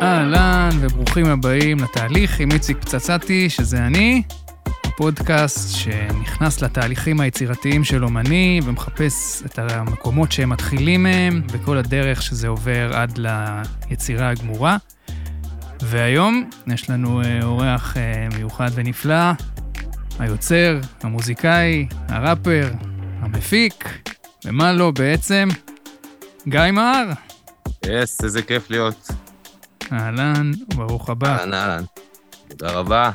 אהלן וברוכים הבאים לתהליך עם איציק פצצתי, שזה אני, הפודקאסט שנכנס לתהליכים היצירתיים של אומני ומחפש את המקומות שהם מתחילים מהם וכל הדרך שזה עובר עד ליצירה הגמורה. והיום יש לנו אה, אורח אה, מיוחד ונפלא, היוצר, המוזיקאי, הראפר, המפיק, ומה לא בעצם, גיא מר. Yes, yes, איזה כיף להיות. אהלן, ברוך הבא. אהלן, אהלן. תודה רבה.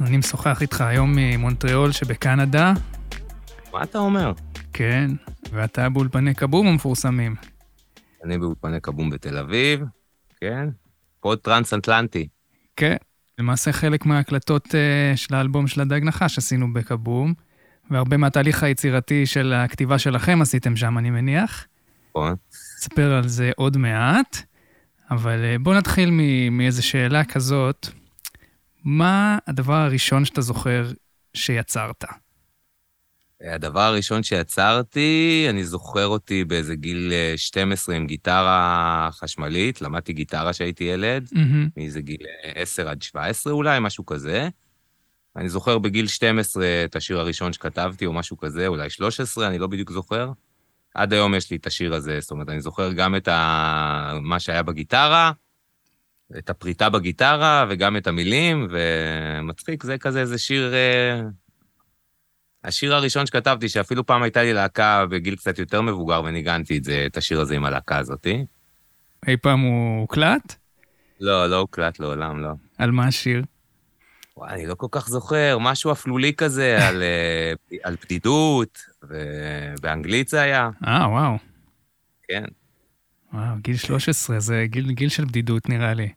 אני משוחח איתך היום ממונטריאול שבקנדה. מה אתה אומר? כן, ואתה באולפני קבום המפורסמים. אני באולפני קבום בתל אביב, כן. פוד טרנס-אטלנטי. כן, למעשה חלק מההקלטות uh, של האלבום של הדג נחש עשינו בקבום, והרבה מהתהליך היצירתי של הכתיבה שלכם עשיתם שם, אני מניח. נכון. נספר על זה עוד מעט, אבל uh, בוא נתחיל מאיזו שאלה כזאת. מה הדבר הראשון שאתה זוכר שיצרת? הדבר הראשון שיצרתי, אני זוכר אותי באיזה גיל 12 עם גיטרה חשמלית, למדתי גיטרה כשהייתי ילד, mm-hmm. מאיזה גיל 10 עד 17 אולי, משהו כזה. אני זוכר בגיל 12 את השיר הראשון שכתבתי, או משהו כזה, אולי 13, אני לא בדיוק זוכר. עד היום יש לי את השיר הזה, זאת אומרת, אני זוכר גם את ה... מה שהיה בגיטרה, את הפריטה בגיטרה, וגם את המילים, ומצחיק, זה כזה איזה שיר... השיר הראשון שכתבתי, שאפילו פעם הייתה לי להקה בגיל קצת יותר מבוגר, וניגנתי את זה, את השיר הזה עם הלהקה הזאתי. אי פעם הוא הוקלט? לא, לא הוקלט לעולם, לא. על מה השיר? וואי, אני לא כל כך זוכר, משהו אפלולי כזה, על, על בדידות, ובאנגלית זה היה. אה, וואו. כן. וואו, גיל 13, זה גיל, גיל של בדידות נראה לי.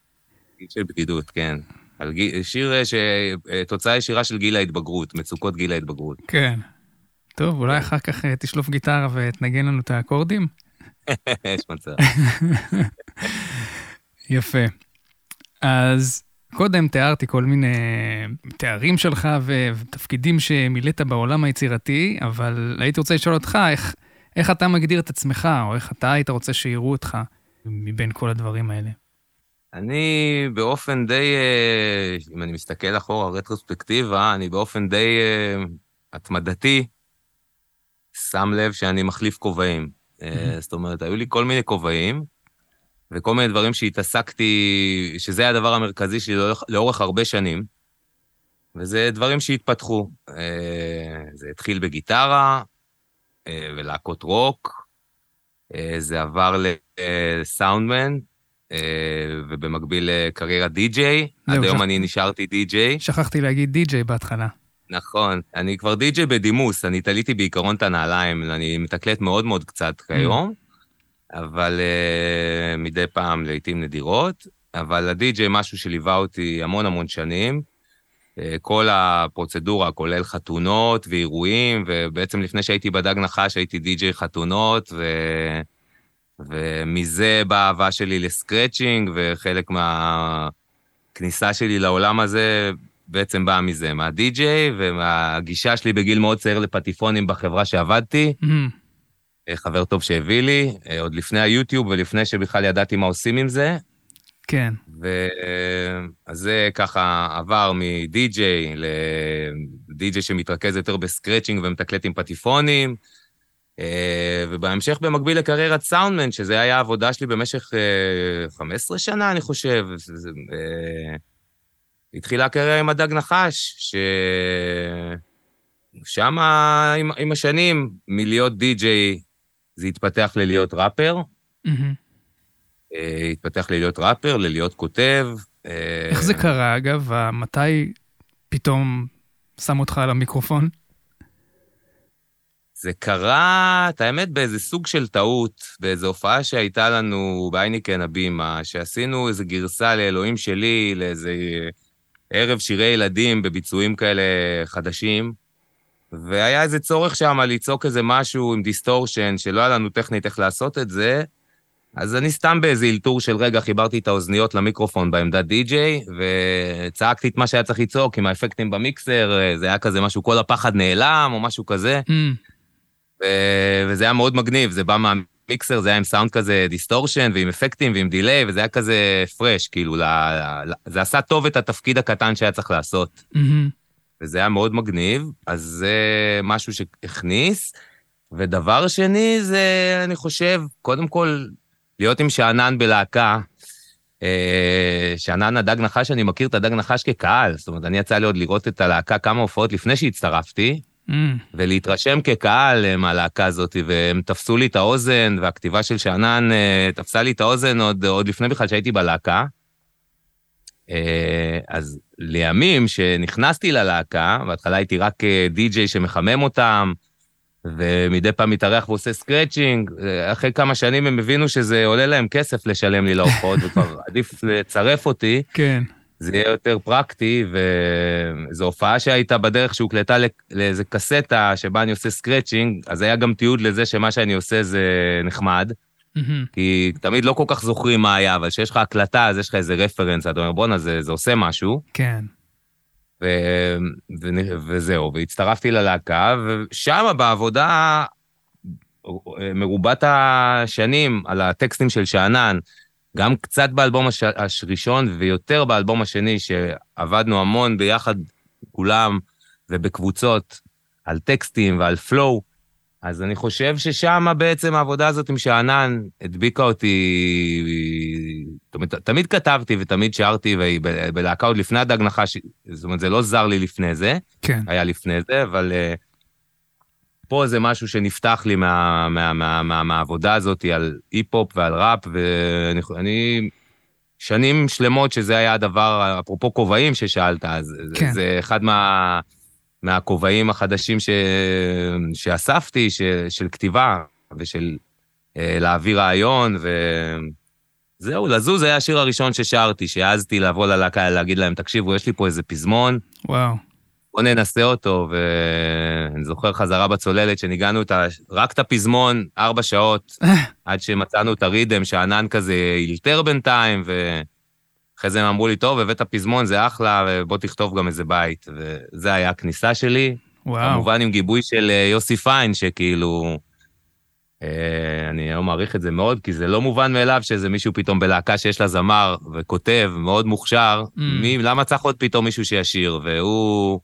גיל של בדידות, כן. על גיל, שיר שתוצאה ישירה של גיל ההתבגרות, מצוקות גיל ההתבגרות. כן. טוב, אולי אחר כך תשלוף גיטרה ותנגן לנו את האקורדים? יש מצב. יפה. אז קודם תיארתי כל מיני תארים שלך ותפקידים שמילאת בעולם היצירתי, אבל הייתי רוצה לשאול אותך, איך, איך אתה מגדיר את עצמך, או איך אתה היית רוצה שיראו אותך מבין כל הדברים האלה? אני באופן די, אם אני מסתכל אחורה, רטרוספקטיבה, אני באופן די התמדתי שם לב שאני מחליף כובעים. זאת אומרת, היו לי כל מיני כובעים, וכל מיני דברים שהתעסקתי, שזה הדבר המרכזי שלי לאורך, לאורך הרבה שנים, וזה דברים שהתפתחו. זה התחיל בגיטרה ולהקות רוק, זה עבר לסאונדמן, ובמקביל לקריירה די-ג'יי. עד היום אני נשארתי די-ג'יי. שכחתי להגיד די-ג'יי בהתחלה. נכון. אני כבר די-ג'יי בדימוס, אני תליתי בעיקרון את הנעליים, אני מתקלט מאוד מאוד קצת כיום, אבל uh, מדי פעם, לעיתים נדירות. אבל הדי-ג'יי משהו שליווה אותי המון המון שנים. Uh, כל הפרוצדורה, כולל חתונות ואירועים, ובעצם לפני שהייתי בדג נחש הייתי די-ג'יי חתונות, ו... ומזה באה האהבה שלי לסקרצ'ינג, וחלק מהכניסה שלי לעולם הזה בעצם באה מזה, מהדי-ג'יי, ומהגישה שלי בגיל מאוד צעיר לפטיפונים בחברה שעבדתי. Mm-hmm. חבר טוב שהביא לי, עוד לפני היוטיוב ולפני שבכלל ידעתי מה עושים עם זה. כן. ואז זה ככה עבר מדי-ג'יי לדי-ג'יי שמתרכז יותר בסקרצ'ינג ומתקלט עם פטיפונים. ובהמשך במקביל לקריירת סאונדמן, שזה היה העבודה שלי במשך 15 שנה, אני חושב. התחילה הקריירה עם הדג נחש, ששם עם, עם השנים, מלהיות די-ג'יי, זה התפתח ללהיות ראפר. Mm-hmm. התפתח ללהיות ראפר, ללהיות כותב. איך זה קרה, אגב? מתי פתאום שם אותך על המיקרופון? זה קרה, את האמת, באיזה סוג של טעות, באיזו הופעה שהייתה לנו בהייניקן הבימה, שעשינו איזו גרסה לאלוהים שלי, לאיזה ערב שירי ילדים בביצועים כאלה חדשים, והיה איזה צורך שם לצעוק איזה משהו עם distortion, שלא היה לנו טכנית איך לעשות את זה, אז אני סתם באיזה אלתור של רגע חיברתי את האוזניות למיקרופון בעמדת די-ג'יי, וצעקתי את מה שהיה צריך לצעוק עם האפקטים במיקסר, זה היה כזה משהו, כל הפחד נעלם, או משהו כזה. Mm. וזה היה מאוד מגניב, זה בא המיקסר זה היה עם סאונד כזה distortion ועם אפקטים ועם delay, וזה היה כזה fresh, כאילו, ל, ל, זה עשה טוב את התפקיד הקטן שהיה צריך לעשות. מהמם. וזה היה מאוד מגניב, אז זה משהו שהכניס. ודבר שני זה, אני חושב, קודם כל, להיות עם שאנן בלהקה. אה, שאנן הדג נחש, אני מכיר את הדג נחש כקהל, זאת אומרת, אני יצא לי עוד לראות את הלהקה כמה הופעות לפני שהצטרפתי, אמ, ולהתרשם כקהל אה, מהלהקה הזאת, והם תפסו לי את האוזן, והכתיבה של שאנן אה, תפסה לי את האוזן עוד, עוד לפני בכלל שהייתי בלהקה. אה, אז לימים שנכנסתי ללהקה, בהתחלה הייתי רק אה, די-ג'יי שמחמם אותם, ומדי פעם מתארח ועושה scratching, אה, אחרי כמה שנים הם הבינו שזה עולה להם כסף לשלם לי להופעות, וכבר עדיף לצרף אותי. כן. זה יהיה יותר פרקטי, וזו הופעה שהייתה בדרך שהוקלטה לא- לאיזה קסטה שבה אני עושה scratching, אז היה גם תיעוד לזה שמה שאני עושה זה נחמד, מהמם. כי תמיד לא כל כך זוכרים מה היה, אבל כשיש לך הקלטה, אז יש לך איזה רפרנס, אתה אומר, בואנה, זה, זה עושה משהו, כן. ו, ו, וזהו, והצטרפתי ללהקה, ושם בעבודה מרובת השנים על הטקסטים של שאנן, גם קצת באלבום הש... הראשון ויותר באלבום השני, שעבדנו המון ביחד כולם ובקבוצות על טקסטים ועל פלואו, אז אני חושב ששם בעצם העבודה הזאת עם שאנן הדביקה אותי, זאת אומרת, תמיד כתבתי ותמיד שרתי, ובלהקה עוד לפני הדג נחש, זאת אומרת, זה לא זר לי לפני זה, כן. היה לפני זה, אבל uh, פה זה משהו שנפתח לי מה, מה, מה, מה, מהעבודה הזאת על היפ-הופ ועל ראפ, ואני אני- שנים שלמות שזה היה הדבר, אפרופו כובעים ששאלת, אז כן. זה אחד מה, מהכובעים החדשים ש, שאספתי, ש, של כתיבה ושל uh, להביא רעיון, וזהו, לזוז היה השיר הראשון ששרתי, שהעזתי לבוא ללהקה, להגיד להם, תקשיבו, יש לי פה איזה פזמון, וואו. בוא ננסה אותו, ואני זוכר חזרה בצוללת שניגענו את ה... רק את הפזמון, ארבע שעות, עד שמצאנו את הרידם, שהענן כזה אילתר בינתיים, ואחרי זה הם אמרו לי, טוב, הבאת פזמון, זה אחלה, ובוא תכתוב גם איזה בית. וזה היה הכניסה שלי, וואו. כמובן עם גיבוי של אה, יוסי פיין, שכאילו... אה, אני היום מעריך את זה מאוד, כי זה לא מובן מאליו שאיזה מישהו פתאום בלהקה שיש לה זמר וכותב, מאוד מוכשר, Mm. מי, למה צריך עוד פתאום מישהו שישיר? והוא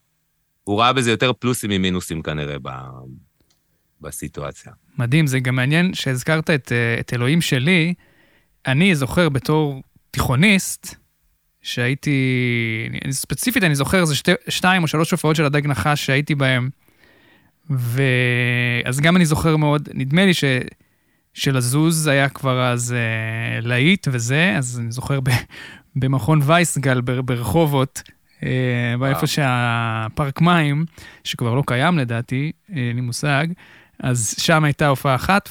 הוא ראה בזה יותר פלוסים ממינוסים כנראה ב, בסיטואציה. מדהים, זה גם מעניין שהזכרת את, אה, את אלוהים שלי. אני זוכר בתור תיכוניסט, שהייתי, אני- ספציפית אני זוכר איזה שתי, שתיים או שלוש הופעות של הדג נחש שהייתי בהם, ואז גם אני זוכר מאוד, נדמה לי ש... שלזוז היה כבר אז אה, להיט וזה, אז אני זוכר ב, במכון וייסגל בר, ברחובות, אה, באיפה שהפארק מים, שכבר לא קיים לדעתי, אין לי מושג, אז שם הייתה הופעה אחת,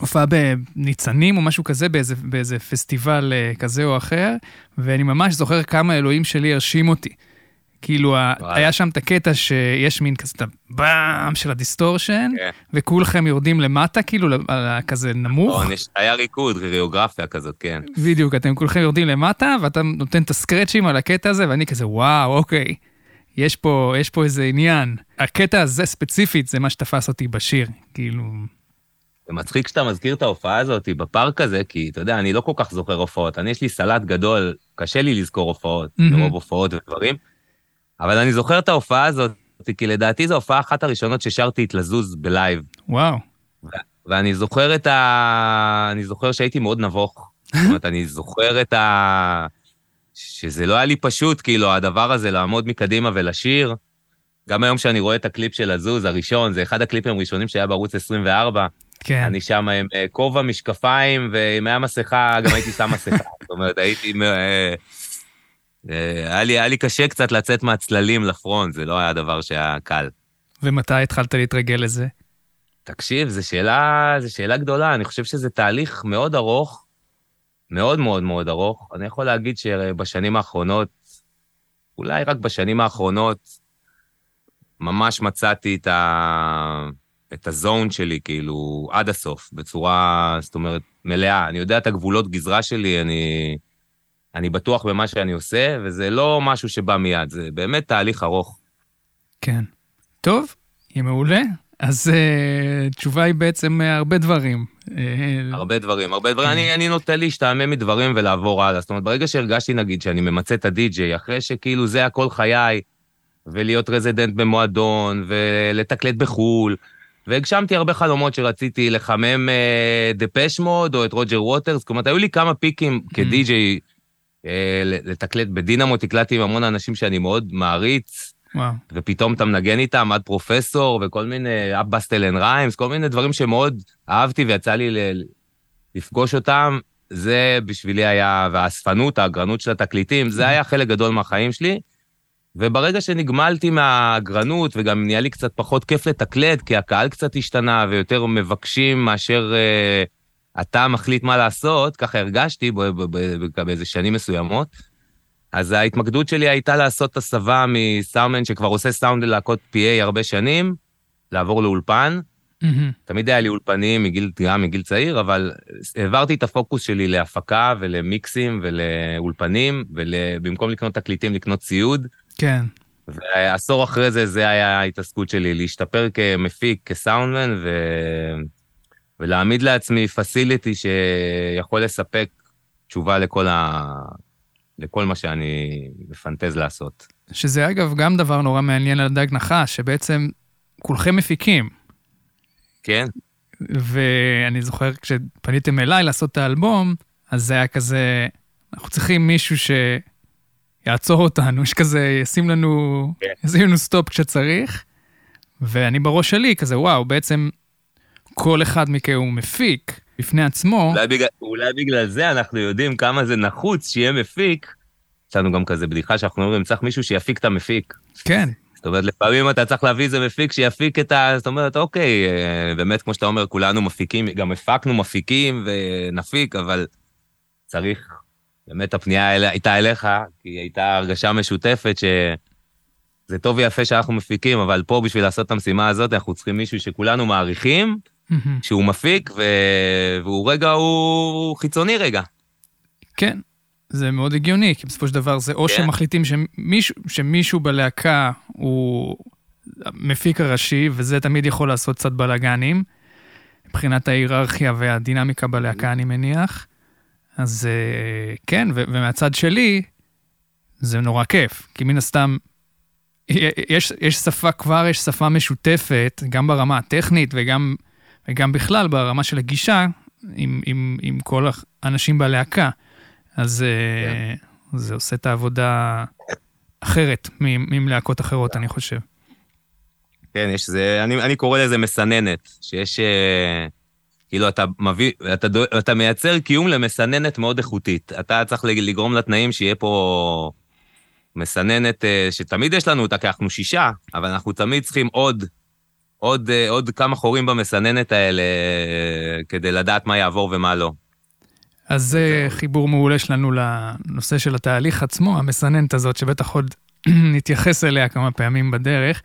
והופעה בניצנים או משהו כזה, באיזה, באיזה פסטיבל אה, כזה או אחר, ואני ממש זוכר כמה אלוהים שלי הרשים אותי. כאילו, וואלה. היה שם את הקטע שיש מין כזה את הבאם של ה distortion, כן. וכולכם יורדים למטה, כאילו, כזה נמוך. נכון, היה ריקוד, כוריאוגרפיה כזאת, כן. בדיוק, אתם כולכם יורדים למטה, ואתה נותן את הסקרצ'ים על הקטע הזה, ואני כזה, וואו, אוקיי, יש פה, יש פה איזה עניין. הקטע הזה ספציפית, זה מה שתפס אותי בשיר, כאילו... זה מצחיק שאתה מזכיר את ההופעה הזאת בפארק הזה, כי אתה יודע, אני לא כל כך זוכר הופעות. אני, יש לי סלט גדול, קשה לי לזכור הופעות, מהמם. מרוב הופעות ודברים, אבל אני זוכר את ההופעה הזאת, כי לדעתי זו ההופעה אחת הראשונות ששרתי את לזוז בלייב. וואו, ואני זוכר את ה... אני זוכר שהייתי מאוד נבוך. זאת אומרת, אני זוכר את ה... שזה לא היה לי פשוט, כאילו, הדבר הזה, לעמוד מקדימה ולשיר. גם היום שאני רואה את הקליפ של לזוז, הראשון, זה אחד הקליפים הראשונים שהיה בערוץ 24. כן. אני שם עם אה, כובע, משקפיים, ואם היה מסכה, גם הייתי שם מסכה. זאת אומרת, הייתי... אה, אה, היה לי, היה לי קשה קצת לצאת מהצללים לפרונט, זה לא היה דבר שהיה קל. ומתי התחלת להתרגל לזה? תקשיב, זו שאלה, זו שאלה גדולה, אני חושב שזה תהליך מאוד ארוך, מאוד מאוד מאוד ארוך. אני יכול להגיד שבשנים האחרונות, אולי רק בשנים האחרונות, ממש מצאתי את, ה... את הזון שלי, כאילו, עד הסוף, בצורה, זאת אומרת, מלאה. אני יודע את הגבולות גזרה שלי, אני, אני בטוח במה שאני עושה, וזה לא משהו שבא מיד, זה באמת תהליך ארוך. כן. טוב, יהיה מעולה. אז uh, תשובה היא בעצם uh, הרבה דברים. הרבה דברים, הרבה דברים. אני, אני נוטה להשתעמם מדברים ולעבור הלאה. זאת אומרת, ברגע שהרגשתי, נגיד, שאני ממצה את הדי-ג'יי, אחרי שכאילו זה הכל חיי, ולהיות רזידנט במועדון, ולתקלט בחו"ל, והגשמתי הרבה חלומות שרציתי לחמם דפש מוד או את רוג'ר ווטרס, אומרת, היו לי כמה פיקים כדי-ג'יי לתקלט בדינמו, תקלטתי עם המון אנשים שאני מאוד מעריץ, וואו. ופתאום אתה מנגן איתם עד פרופסור וכל מיני, אפ בסטל אנד ריימס, כל מיני דברים שמאוד אהבתי ויצא לי ל- לפגוש אותם. זה בשבילי היה, והאספנות, האגרנות של התקליטים, זה היה חלק גדול מהחיים שלי. וברגע שנגמלתי מהאגרנות, וגם נהיה לי קצת פחות כיף לתקלט, כי הקהל קצת השתנה ויותר מבקשים מאשר uh, אתה מחליט מה לעשות, ככה הרגשתי באיזה שנים מסוימות. אז ההתמקדות שלי הייתה לעשות הסבה מסאונדמן שכבר עושה סאונד ללהקות PA הרבה שנים, לעבור לאולפן. Mm-hmm. תמיד היה לי אולפנים מגיל, גם מגיל צעיר, אבל העברתי את הפוקוס שלי להפקה ולמיקסים ולאולפנים, ובמקום לקנות תקליטים, לקנות ציוד. כן. ועשור אחרי זה, זה היה ההתעסקות שלי, להשתפר כמפיק, כסאונדמן, ו... ולהעמיד לעצמי פסיליטי שיכול לספק תשובה לכל ה... לכל מה שאני מפנטז לעשות. שזה אגב גם דבר נורא מעניין על דג נחש, שבעצם כולכם מפיקים. כן. ואני זוכר כשפניתם אליי לעשות את האלבום, אז זה היה כזה, אנחנו צריכים מישהו שיעצור אותנו, שכזה ישים לנו, כן. ישים לנו stop כשצריך. ואני בראש שלי כזה, וואו, בעצם כל אחד מכם הוא מפיק, בפני עצמו. אולי בגלל, אולי בגלל זה אנחנו יודעים כמה זה נחוץ שיהיה מפיק. יש לנו גם כזה בדיחה שאנחנו אומרים, צריך מישהו שיפיק את המפיק. כן. זאת אומרת, לפעמים אתה צריך להביא איזה מפיק שיפיק את ה... זאת אומרת, אוקיי, אה, באמת, כמו שאתה אומר, כולנו מפיקים, גם הפקנו מפיקים ונפיק, אבל צריך, באמת הפנייה הייתה אליך, כי הייתה הרגשה משותפת ש... זה טוב ויפה שאנחנו מפיקים, אבל פה בשביל לעשות את המשימה הזאת, אנחנו צריכים מישהו שכולנו מעריכים, שהוא מפיק, ו... והוא רגע, הוא חיצוני רגע. כן, זה מאוד הגיוני, כי בסופו של דבר זה או כן. שמחליטים שמישהו, שמישהו בלהקה הוא המפיק הראשי, וזה תמיד יכול לעשות קצת בלאגנים, מבחינת ההיררכיה והדינמיקה בלהקה, אני מניח. אז אה, כן, ומהצד שלי, זה נורא כיף, כי מן הסתם, יש, יש שפה כבר, יש שפה משותפת, גם ברמה הטכנית וגם וגם בכלל ברמה של הגישה עם, עם, עם כל האנשים בלהקה. אז yeah. כן. זה עושה את העבודה אחרת מלהקות אחרות, אני חושב. כן, יש זה, אני, אני קורא לזה מסננת, שיש, אה, כאילו, אתה מביא, אתה, אתה מייצר קיום למסננת מאוד איכותית. אתה צריך לגרום לתנאים שיהיה פה מסננת, אה, שתמיד יש לנו אותה, כי אנחנו שישה, אבל אנחנו תמיד צריכים עוד עוד, אה, עוד כמה חורים במסננת האלה אה, כדי לדעת מה יעבור ומה לא. אז זה חיבור מעולה שלנו לנושא של התהליך עצמו, המסננת הזאת, שבטח עוד נתייחס אליה כמה פעמים בדרך.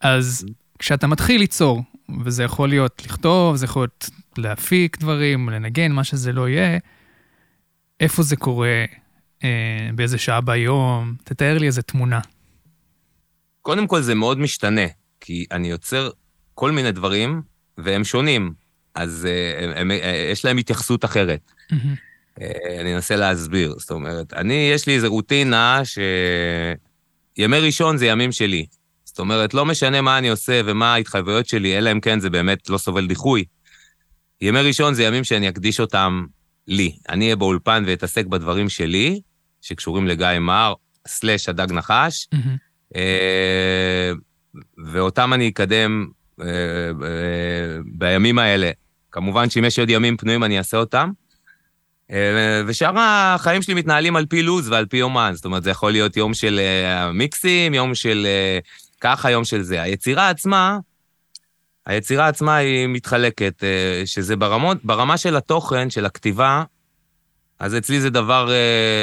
אז כשאתה מתחיל ליצור, וזה יכול להיות לכתוב, זה יכול להיות להפיק דברים, לנגן, מה שזה לא יהיה, איפה זה קורה, אה, באיזה שעה ביום, תתאר לי איזה תמונה. קודם כל זה מאוד משתנה, כי אני יוצר כל מיני דברים, והם שונים, אז uh, הם, הם, uh, יש להם התייחסות אחרת. Mm-hmm. Uh, אני אנסה להסביר. זאת אומרת, אני, יש לי איזו רוטינה שימי ראשון זה ימים שלי. זאת אומרת, לא משנה מה אני עושה ומה ההתחייבויות שלי, אלא אם כן זה באמת לא סובל דיחוי. ימי ראשון זה ימים שאני אקדיש אותם לי. אני אהיה באולפן ואתעסק בדברים שלי, שקשורים לגיא מר, סלאש הדג נחש, mm-hmm. ואותם אני אקדם אה, אה, בימים האלה. כמובן שאם יש עוד ימים פנויים, אני אעשה אותם. ושאר החיים שלי מתנהלים על פי לו"ז ועל פי יומן. זאת אומרת, זה יכול להיות יום של מיקסים, יום של ככה, יום של זה. היצירה עצמה, היצירה עצמה היא מתחלקת, שזה ברמות, ברמה של התוכן, של הכתיבה, אז אצלי זה דבר,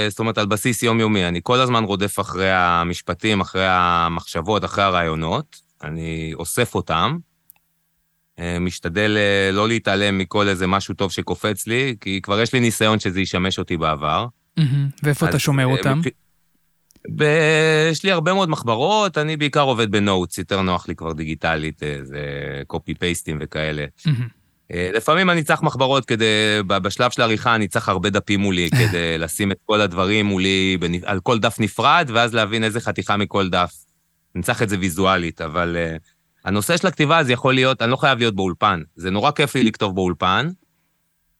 זאת אומרת, על בסיס יומיומי. אני כל הזמן רודף אחרי המשפטים, אחרי המחשבות, אחרי הרעיונות. אני אוסף אותם, אה, משתדל אה, לא להתעלם מכל איזה משהו טוב שקופץ לי, כי כבר יש לי ניסיון שזה ישמש אותי בעבר. ואיפה אתה שומר אה, אותם? יש לי הרבה מאוד מחברות, אני בעיקר עובד בנוטס, יותר נוח לי כבר דיגיטלית, אה, זה קופי פייסטים וכאלה. אה, לפעמים אני צריך מחברות כדי, בשלב של העריכה אני צריך הרבה דפים מולי כדי לשים את כל הדברים מולי על כל דף נפרד, ואז להבין איזה חתיכה מכל דף. אני צריך את זה ויזואלית, אבל uh, הנושא של הכתיבה זה יכול להיות, אני לא חייב להיות באולפן. זה נורא כיף לי לכתוב באולפן,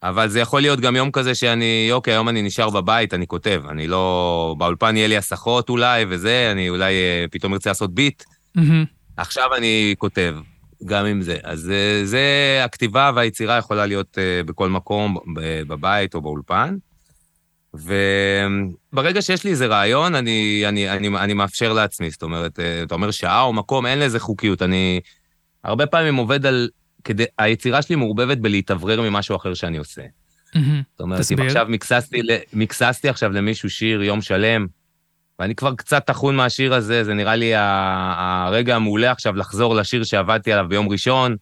אבל זה יכול להיות גם יום כזה שאני, אוקיי, היום אני נשאר בבית, אני כותב. אני לא... באולפן יהיה לי הסחות אולי וזה, אני אולי uh, פתאום ארצה לעשות ביט. עכשיו אני כותב. גם עם זה. אז זה, זה הכתיבה והיצירה יכולה להיות uh, בכל מקום, בבית או באולפן. וברגע שיש לי איזה רעיון, אני, אני, אני, אני מאפשר לעצמי. זאת אומרת, אתה אומר שעה או מקום, אין לזה חוקיות. אני הרבה פעמים עובד על... כדי, היצירה שלי מעורבבת בלהתאוורר ממשהו אחר שאני עושה. Mm-hmm. זאת אומרת, תסביר. אם עכשיו מקססתי, מקססתי עכשיו למישהו שיר יום שלם, ואני כבר קצת טחון מהשיר הזה, זה נראה לי הרגע המעולה עכשיו לחזור לשיר שעבדתי עליו ביום ראשון,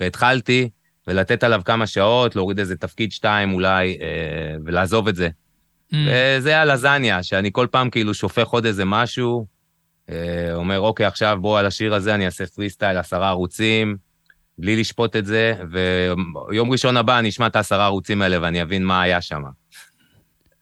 והתחלתי, ולתת עליו כמה שעות, להוריד איזה תפקיד שתיים אולי, אה, ולעזוב את זה. Mm. וזה הלזניה, שאני כל פעם כאילו שופך עוד איזה משהו, אה, אומר, אוקיי, עכשיו בוא על השיר הזה אני אעשה פרי סטייל עשרה ערוצים, בלי לשפוט את זה, ויום ראשון הבא אני אשמע את העשרה ערוצים האלה ואני אבין מה היה שם.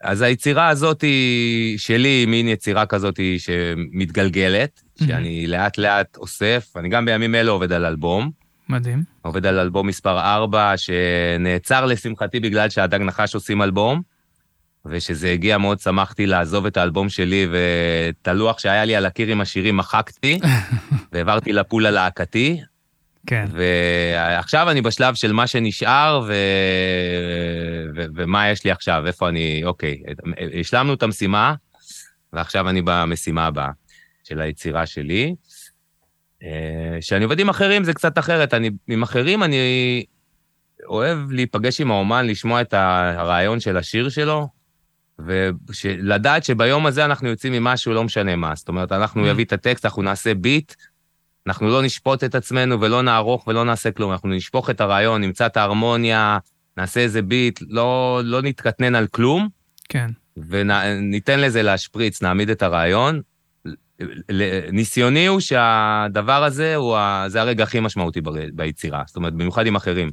אז היצירה הזאת היא שלי היא מין יצירה כזאת שמתגלגלת, mm-hmm. שאני לאט-לאט אוסף. אני גם בימים אלה עובד על אלבום. מדהים. עובד על אלבום מספר 4, שנעצר לשמחתי בגלל שהדג נחש עושים אלבום, ושזה הגיע מאוד שמחתי לעזוב את האלבום שלי, ואת הלוח שהיה לי על הקיר עם השירים מחקתי, והעברתי לפול הלהקתי, כן. ועכשיו אני בשלב של מה שנשאר ו... ו... ומה יש לי עכשיו, איפה אני, אוקיי, השלמנו את המשימה, ועכשיו אני במשימה הבאה של היצירה שלי. כשאני עובד עם אחרים זה קצת אחרת, אני, עם אחרים אני אוהב להיפגש עם האומן, לשמוע את הרעיון של השיר שלו, ולדעת שביום הזה אנחנו יוצאים ממשהו, לא משנה מה. זאת אומרת, אנחנו mm. נביא את הטקסט, אנחנו נעשה ביט, אנחנו לא נשפוט את עצמנו ולא נערוך ולא נעשה כלום, אנחנו נשפוך את הרעיון, נמצא את ההרמוניה, נעשה איזה ביט, לא, לא נתקטנן על כלום. כן. וניתן לזה להשפריץ, נעמיד את הרעיון. ניסיוני הוא שהדבר הזה הוא ה... זה הרגע הכי משמעותי ביצירה, זאת אומרת, במיוחד עם אחרים.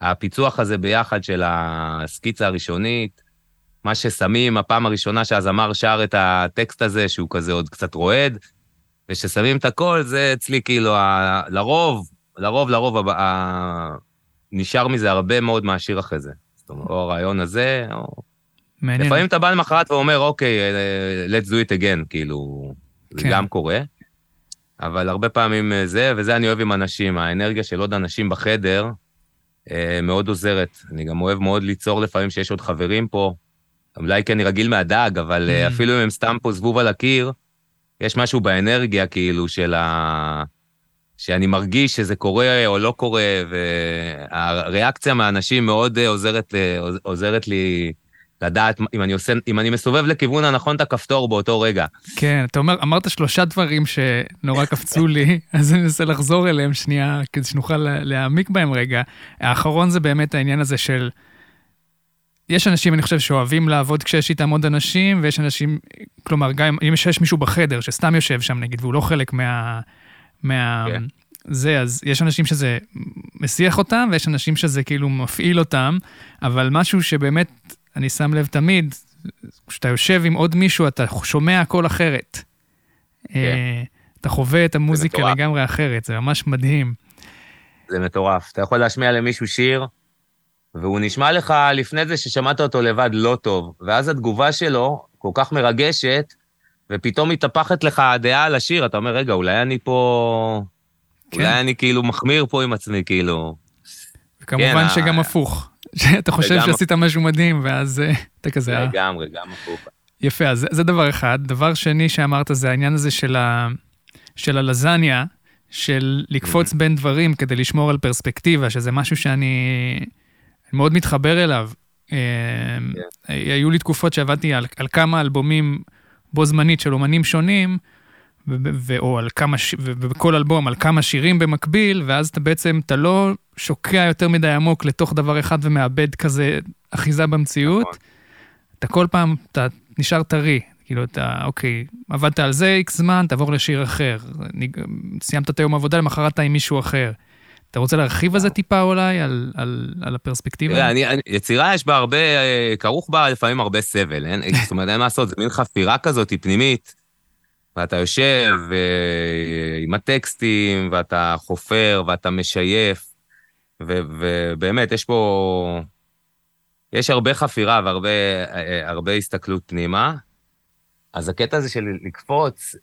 הפיצוח הזה ביחד של הסקיצה הראשונית, מה ששמים, הפעם הראשונה שהזמר שר את הטקסט הזה, שהוא כזה עוד קצת רועד, וכששמים את הכל, זה אצלי כאילו, ה... לרוב, לרוב, לרוב, ה... נשאר מזה הרבה מאוד מהשיר אחרי זה. זאת אומרת, או הרעיון הזה, או... מעניין. לפעמים אתה בא למחרת ואומר, אוקיי, אה, let's do it again, כאילו, כן. זה גם קורה. אבל הרבה פעמים אה, זה, וזה אני אוהב עם אנשים, האנרגיה של עוד אנשים בחדר אה, מאוד עוזרת. אני גם אוהב מאוד ליצור לפעמים שיש עוד חברים פה, אולי כי אני רגיל מהדג, אבל mm. אפילו אם הם סתם פה זבוב על הקיר, יש משהו באנרגיה, כאילו, של ה... שאני מרגיש שזה קורה או לא קורה, והריאקציה מהאנשים מאוד אה, עוזרת, עוזרת לי לדעת אם אני, עושה, אם אני מסובב לכיוון הנכון את הכפתור באותו רגע. כן, אתה אומר, אמרת שלושה דברים שנורא קפצו לי, אז אני אנסה לחזור אליהם שנייה, כדי שנוכל להעמיק בהם רגע. האחרון זה באמת העניין הזה של... יש אנשים, אני חושב, שאוהבים לעבוד כשיש איתם עוד אנשים, ויש אנשים, כלומר, גם אם יש מישהו בחדר שסתם יושב שם, נגיד, והוא לא חלק מה... מה... כן. זה, אז יש אנשים שזה מסיח אותם, ויש אנשים שזה כאילו מפעיל אותם, אבל משהו שבאמת, אני שם לב תמיד, כשאתה יושב עם עוד מישהו, אתה שומע הכל אחרת. כן. אה, אתה חווה את המוזיקה לגמרי אחרת, זה ממש מדהים. זה מטורף. אתה יכול להשמיע למישהו שיר, והוא נשמע לך לפני זה ששמעת אותו לבד לא טוב, ואז התגובה שלו כל כך מרגשת, ופתאום מתהפכת לך הדעה על השיר, אתה אומר, רגע, אולי אני פה... כן. אולי אני כאילו מחמיר פה עם עצמי, כאילו... וכמובן כן, שגם ה... הפוך, שאתה חושב שעשית משהו מדהים, ואז אה, אתה כזה... אה. לגמרי, גם הפוך. יפה, אז זה דבר אחד. דבר שני שאמרת זה העניין הזה של, ה... של הלזניה, של לקפוץ mm-hmm. בין דברים כדי לשמור על פרספקטיבה, שזה משהו שאני מאוד מתחבר אליו. Yeah. אה, כן. היו לי תקופות שעבדתי על, על כמה אלבומים בו זמנית של אומנים שונים, ו- ו- או על כמה, ובכל אלבום על כמה שירים במקביל, ואז אתה בעצם, אתה לא שוקע יותר מדי עמוק לתוך דבר אחד ומאבד כזה אחיזה במציאות. נכון. אתה כל פעם, אתה נשאר טרי. כאילו, אתה, אוקיי, עבדת על זה איקס זמן, תעבור לשיר אחר. סיימת את היום עבודה, למחרת אתה עם מישהו אחר. אתה רוצה להרחיב על זה טיפה אולי, על, על, על הפרספקטיבה? תראה, אני, אני, יצירה יש בה הרבה, אה, כרוך בה לפעמים הרבה סבל, אין? זאת אומרת, אין מה לעשות, זה מין חפירה כזאת פנימית, ואתה יושב אה, עם הטקסטים, ואתה חופר, ואתה משייף, ו, ובאמת, יש פה... יש הרבה חפירה והרבה אה, הרבה הסתכלות פנימה. אז הקטע הזה של לקפוץ,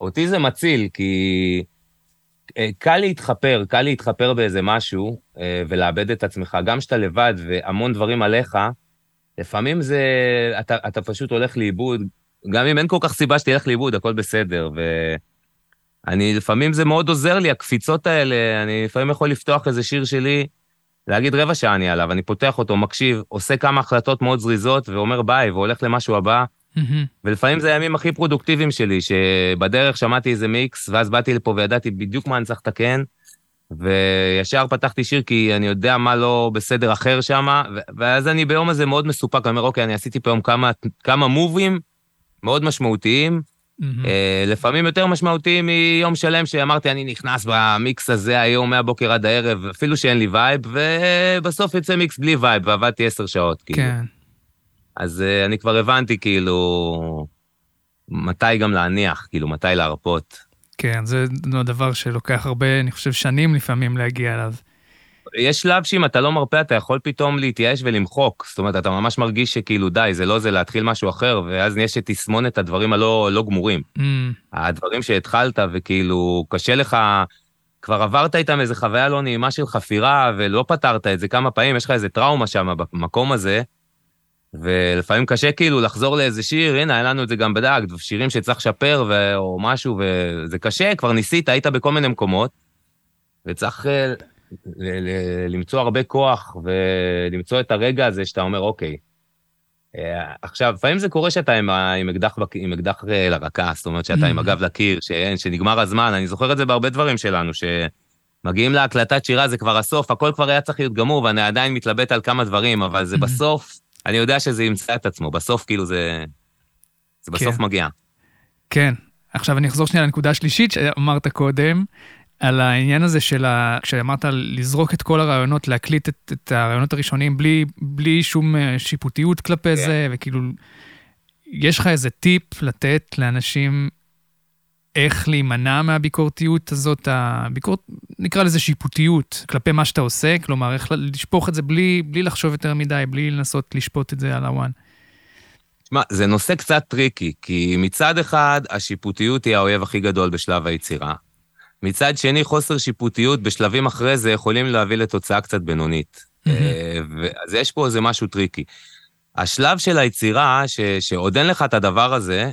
אותי זה מציל, כי... אה, קל להתחפר, קל להתחפר באיזה משהו אה, ולאבד את עצמך. גם כשאתה לבד והמון דברים עליך, לפעמים זה... אתה, אתה פשוט הולך לאיבוד, גם אם אין כל כך סיבה שתלך לאיבוד, הכל בסדר. ואני, לפעמים זה מאוד עוזר לי, הקפיצות האלה, אני לפעמים יכול לפתוח איזה שיר שלי, להגיד רבע שעה אני עליו, אני פותח אותו, מקשיב, עושה כמה החלטות מאוד זריזות ואומר ביי, והולך למשהו הבא. Mm-hmm. ולפעמים זה הימים הכי פרודוקטיביים שלי, שבדרך שמעתי איזה מיקס, ואז באתי לפה וידעתי בדיוק מה אני צריך לתקן, וישר פתחתי שיר כי אני יודע מה לא בסדר אחר שם, ואז אני ביום הזה מאוד מסופק, אני אומר, אוקיי, אני עשיתי פה היום כמה, כמה מובים מאוד משמעותיים, mm-hmm. לפעמים יותר משמעותיים מיום שלם שאמרתי, אני נכנס במיקס הזה היום מהבוקר עד הערב, אפילו שאין לי vibe, ובסוף יוצא מיקס בלי vibe, ועבדתי עשר שעות. כאילו. אז uh, אני כבר הבנתי, כאילו, מתי גם להניח, כאילו, מתי להרפות. כן, זה דבר שלוקח הרבה, אני חושב, שנים לפעמים להגיע אליו. יש שלב שאם אתה לא מרפא, אתה יכול פתאום להתייאש ולמחוק. זאת אומרת, אתה ממש מרגיש שכאילו, די, זה לא זה להתחיל משהו אחר, ואז יש תסמונת הדברים הלא לא גמורים. Mm. הדברים שהתחלת, וכאילו, קשה לך, כבר עברת איתם איזו חוויה לא נעימה של חפירה, ולא פתרת את זה כמה פעמים, יש לך איזה טראומה שם במקום הזה, ולפעמים קשה כאילו לחזור לאיזה שיר, הנה, היה לנו את זה גם בדאג, שירים שצריך לשפר ו... או משהו, וזה קשה, כבר ניסית, היית בכל מיני מקומות, וצריך אה, ל- ל- למצוא הרבה כוח ולמצוא את הרגע הזה שאתה אומר, אוקיי. אה, עכשיו, לפעמים זה קורה שאתה עם, עם אקדח, עם אקדח אה, לרקה, זאת אומרת שאתה עם הגב לקיר, שאין, שנגמר הזמן, אני זוכר את זה בהרבה דברים שלנו, שמגיעים להקלטת שירה, זה כבר הסוף, הכל כבר היה צריך להיות גמור, ואני עדיין מתלבט על כמה דברים, אבל זה בסוף, אני יודע שזה ימצא את עצמו, בסוף כאילו זה... זה בסוף כן. מגיע. כן. עכשיו אני אחזור שנייה לנקודה השלישית שאמרת קודם, על העניין הזה של ה... כשאמרת לזרוק את כל הרעיונות, להקליט את, את הרעיונות הראשונים בלי, בלי שום אה, שיפוטיות כלפי כן. זה, וכאילו, יש לך איזה טיפ לתת לאנשים איך להימנע מהביקורתיות הזאת, הביקורת, נקרא לזה שיפוטיות, כלפי מה שאתה עושה, כלומר, איך לשפוך את זה בלי, בלי לחשוב יותר מדי, בלי לנסות לשפוט את זה על הוואן. תשמע, זה נושא קצת טריקי, כי מצד אחד, השיפוטיות היא האויב הכי גדול בשלב היצירה. מצד שני, חוסר שיפוטיות בשלבים אחרי זה יכולים להביא לתוצאה קצת בינונית. Mm-hmm. אז יש פה איזה משהו טריקי. השלב של היצירה, ש, שעוד אין לך את הדבר הזה,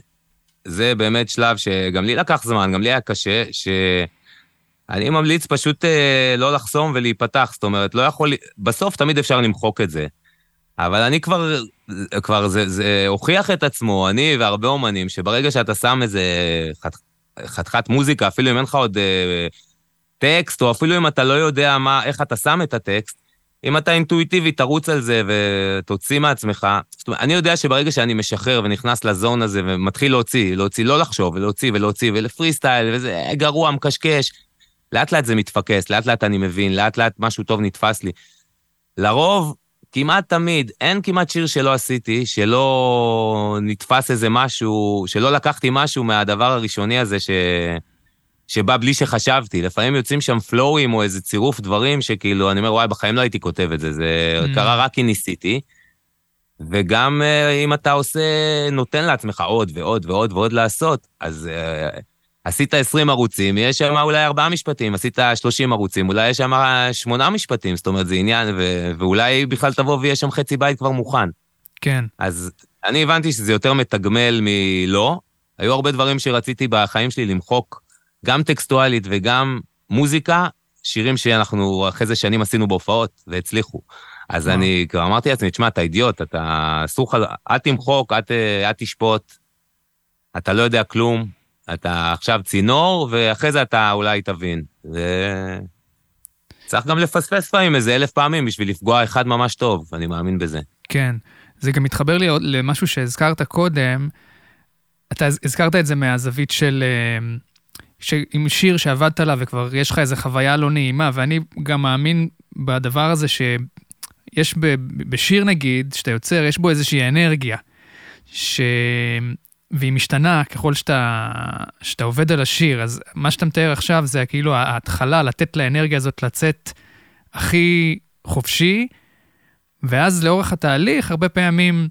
זה באמת שלב שגם לי לקח זמן, גם לי היה קשה, שאני ממליץ פשוט אה, לא לחסום ולהיפתח, זאת אומרת, לא יכול... בסוף תמיד אפשר למחוק את זה. אבל אני כבר, כבר זה, זה הוכיח את עצמו, אני והרבה אומנים, שברגע שאתה שם איזה חת, חתיכת מוזיקה, אפילו אם אין לך עוד אה, טקסט, או אפילו אם אתה לא יודע מה, איך אתה שם את הטקסט, אם אתה אינטואיטיבי, תרוץ על זה ותוציא מעצמך. זאת אומרת, אני יודע שברגע שאני משחרר ונכנס לזון הזה ומתחיל להוציא, להוציא, לא לחשוב, ולהוציא ולהוציא, ולפרי סטייל, וזה גרוע, מקשקש, לאט לאט זה מתפקס, לאט לאט אני מבין, לאט לאט משהו טוב נתפס לי. לרוב, כמעט תמיד, אין כמעט שיר שלא עשיתי, שלא נתפס איזה משהו, שלא לקחתי משהו מהדבר הראשוני הזה ש... שבא בלי שחשבתי. לפעמים יוצאים שם פלואים או איזה צירוף דברים שכאילו, אני אומר, וואי, בחיים לא הייתי כותב את זה, זה mm. קרה רק כי ניסיתי. וגם uh, אם אתה עושה, נותן לעצמך עוד ועוד ועוד ועוד לעשות, אז uh, עשית 20 ערוצים, יש שם אולי 4 משפטים, עשית 30 ערוצים, אולי יש שם 8 משפטים, זאת אומרת, זה עניין, ו- ואולי בכלל תבוא ויש שם חצי בית כבר מוכן. כן. אז אני הבנתי שזה יותר מתגמל מלא. היו הרבה דברים שרציתי בחיים שלי למחוק גם טקסטואלית וגם מוזיקה, שירים שאנחנו אחרי זה שנים עשינו בהופעות והצליחו. אז אני כבר אמרתי לעצמי, תשמע, אתה אידיוט, אתה אסור לך, אל תמחוק, אל תשפוט, אתה לא יודע כלום, אתה עכשיו צינור, ואחרי זה אתה אולי תבין. ו... צריך גם לפספס פעמים איזה אלף פעמים בשביל לפגוע אחד ממש טוב, אני מאמין בזה. כן, זה גם מתחבר לי למשהו שהזכרת קודם, אתה הזכרת את זה מהזווית של... עם שיר שעבדת עליו וכבר יש לך איזו חוויה לא נעימה, ואני גם מאמין בדבר הזה שיש ב, בשיר נגיד, שאתה יוצר, יש בו איזושהי אנרגיה, ש... והיא משתנה ככל שאתה, שאתה עובד על השיר. אז מה שאתה מתאר עכשיו זה כאילו ההתחלה, לתת לאנרגיה הזאת לצאת הכי חופשי, ואז לאורך התהליך, הרבה פעמים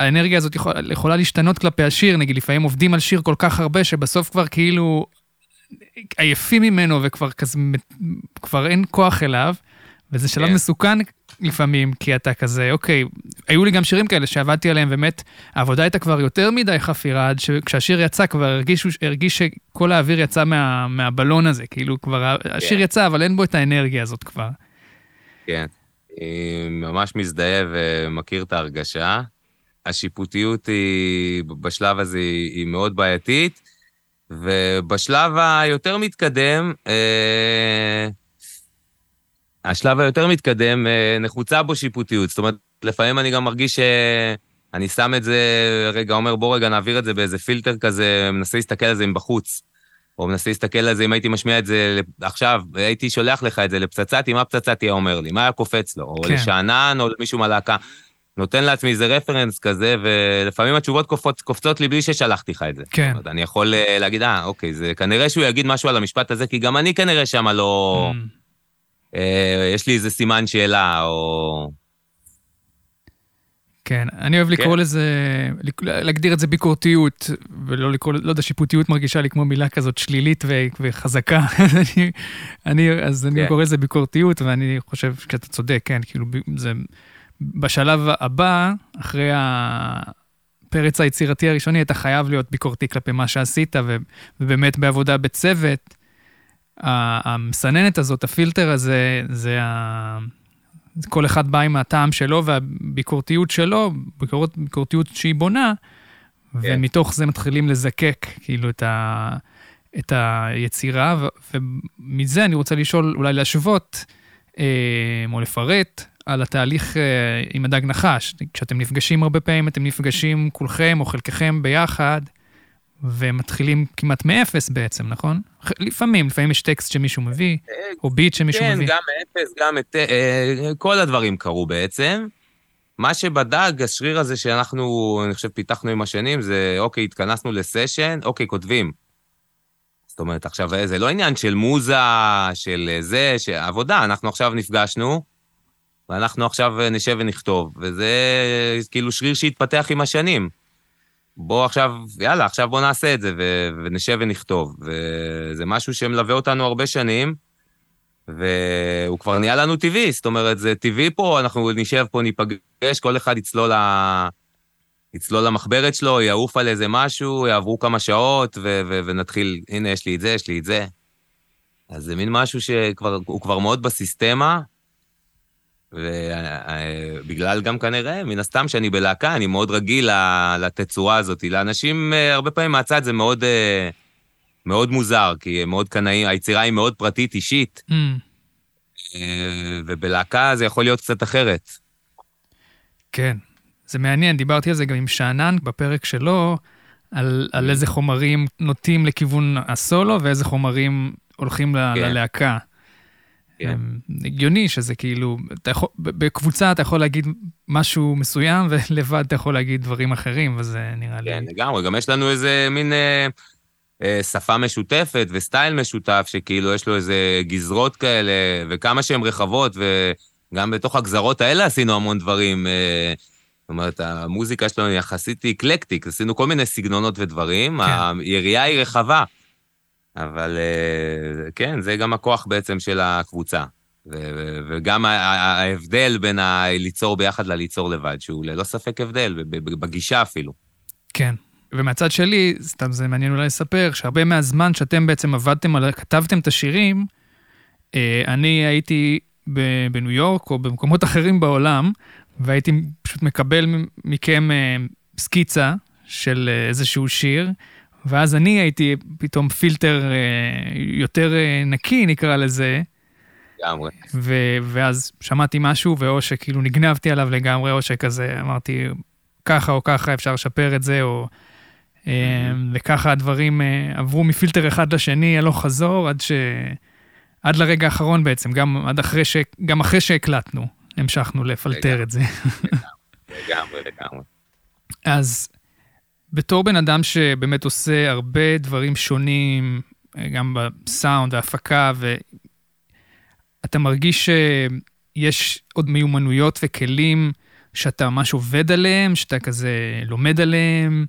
האנרגיה הזאת יכול, יכולה להשתנות כלפי השיר, נגיד לפעמים עובדים על שיר כל כך הרבה, שבסוף כבר כאילו עייפים ממנו וכבר כזה, כבר אין כוח אליו, וזה שלב כן. מסוכן לפעמים, כי אתה כזה, אוקיי, היו לי גם שירים כאלה שעבדתי עליהם, באמת, העבודה הייתה כבר יותר מדי חפירה, עד שכשהשיר יצא כבר הרגיש, הרגיש שכל האוויר יצא מה, מהבלון הזה, כאילו כבר כן. השיר יצא, אבל אין בו את האנרגיה הזאת כבר. כן, אני ממש מזדהה ומכיר את ההרגשה. השיפוטיות היא, בשלב הזה היא, מאוד בעייתית, ובשלב היותר מתקדם, אה, השלב היותר מתקדם, אה, נחוצה בו שיפוטיות. זאת אומרת, לפעמים אני גם מרגיש שאני שם את זה, רגע, אומר, בוא רגע נעביר את זה באיזה פילטר כזה, מנסה להסתכל על זה מבחוץ. או מנסה להסתכל על זה, אם הייתי משמיע את זה עכשיו, הייתי שולח לך את זה לפצצתי, מה פצצתי היה אומר לי? מה היה קופץ לו? כן. או לשאנן, או למישהו מהלהקה. נותן לעצמי איזה רפרנס כזה, ולפעמים התשובות קופצות, קופצות לי בלי ששלחתי לך את זה. כן. אומרת, אני יכול אה, להגיד, אה, אוקיי, זה כנראה שהוא יגיד משהו על המשפט הזה, כי גם אני כנראה שמה לא... Mm. אה, יש לי איזה סימן שאלה, או... כן, אני אוהב לקרוא כן. לזה, להגדיר את זה ביקורתיות, ולא לקרוא, לא יודע, שיפוטיות מרגישה לי כמו מילה כזאת שלילית ו, וחזקה. אני, אני, אז אני כן. קורא לזה ביקורתיות, ואני חושב שאתה צודק, כן, כאילו, זה... בשלב הבא, אחרי הפרץ היצירתי הראשוני, אתה חייב להיות ביקורתי כלפי מה שעשית, ובאמת בעבודה בצוות, המסננת הזאת, הפילטר הזה, זה ה... כל אחד בא עם הטעם שלו והביקורתיות שלו, ביקורת, ביקורתיות שהיא בונה, yeah. כן. ומתוך זה מתחילים לזקק כאילו את, ה, את היצירה, ומזה אני רוצה לשאול, אולי להשוות, אה, או לפרט, על התהליך אה, עם הדג נחש. כשאתם נפגשים הרבה פעמים, אתם נפגשים כולכם או חלקכם ביחד, ומתחילים כמעט מאפס בעצם, נכון? לפעמים, לפעמים יש טקסט שמישהו מביא, או ביט שמישהו כן, מביא. כן, גם מאפס, גם את... אה, כל הדברים קרו בעצם. מה שבדג, השריר הזה שאנחנו, אני חושב, פיתחנו עם השנים, זה אוקיי, התכנסנו לסשן, אוקיי, כותבים. זאת אומרת, עכשיו, זה לא עניין של מוזה, של זה, של עבודה, אנחנו עכשיו נפגשנו, ואנחנו עכשיו נשב ונכתוב, וזה כאילו שריר שהתפתח עם השנים. בוא עכשיו, יאללה, עכשיו בוא נעשה את זה, ו- ונשב ונכתוב. וזה משהו שמלווה אותנו הרבה שנים, והוא כבר נהיה לנו טבעי, זאת אומרת, זה טבעי פה, אנחנו נשב פה, ניפגש, כל אחד יצלול, ל... יצלול למחברת שלו, יעוף על איזה משהו, יעברו כמה שעות, ו- ו- ונתחיל, הנה, יש לי את זה, יש לי את זה. אז זה מין משהו שהוא כבר מאוד בסיסטמה, ובגלל גם כנראה, מן הסתם שאני בלהקה, אני מאוד רגיל לתצורה הזאת. לאנשים, אה, הרבה פעמים מהצד זה מאוד, אה, מאוד מוזר, כי הם מאוד קנאים, היצירה היא מאוד פרטית, אישית. Mm. אה, ובלהקה זה יכול להיות קצת אחרת. כן, זה מעניין, דיברתי על זה גם עם שאנן בפרק שלו, על, על mm. איזה חומרים נוטים לכיוון הסולו ואיזה חומרים הולכים כן. ללהקה. כן. הגיוני שזה כאילו, אתה יכול, בקבוצה אתה יכול להגיד משהו מסוים, ולבד אתה יכול להגיד דברים אחרים, וזה נראה כן, לי... כן, לגמרי, גם יש לנו איזה מין אה, אה, שפה משותפת וסטייל משותף, שכאילו יש לו איזה גזרות כאלה, וכמה שהן רחבות, וגם בתוך הגזרות האלה עשינו המון דברים. אה, זאת אומרת, המוזיקה שלנו יחסית אקלקטיק, עשינו כל מיני סגנונות ודברים, כן. היריעה היא רחבה. אבל אה, כן, זה גם הכוח בעצם של הקבוצה. וגם ההבדל בין הליצור ביחד לליצור לבד, שהוא ללא ספק הבדל, בגישה אפילו. כן. ומהצד שלי, סתם זה מעניין אולי לספר, שהרבה מהזמן שאתם בעצם עבדתם על, כתבתם את השירים, אה, אני הייתי בניו יורק או במקומות אחרים בעולם, והייתי פשוט מקבל מכם אה, סקיצה של איזשהו שיר, ואז אני הייתי פתאום פילטר אה, יותר אה, נקי, נקרא לזה. לגמרי. ואז שמעתי משהו, ואו שכאילו נגנבתי עליו לגמרי, או שכזה אמרתי, ככה או ככה אפשר לשפר את זה, או אה, וככה הדברים עברו מפילטר אחד לשני, הלוך חזור, עד ש... עד לרגע האחרון בעצם, גם, עד אחרי ש... גם אחרי שהקלטנו, המשכנו לפלטר את זה. לגמרי, לגמרי. אז בתור בן אדם שבאמת עושה הרבה דברים שונים, גם בסאונד, ההפקה, ואתה מרגיש שיש עוד מיומנויות וכלים שאתה ממש עובד עליהם, שאתה כזה לומד עליהם,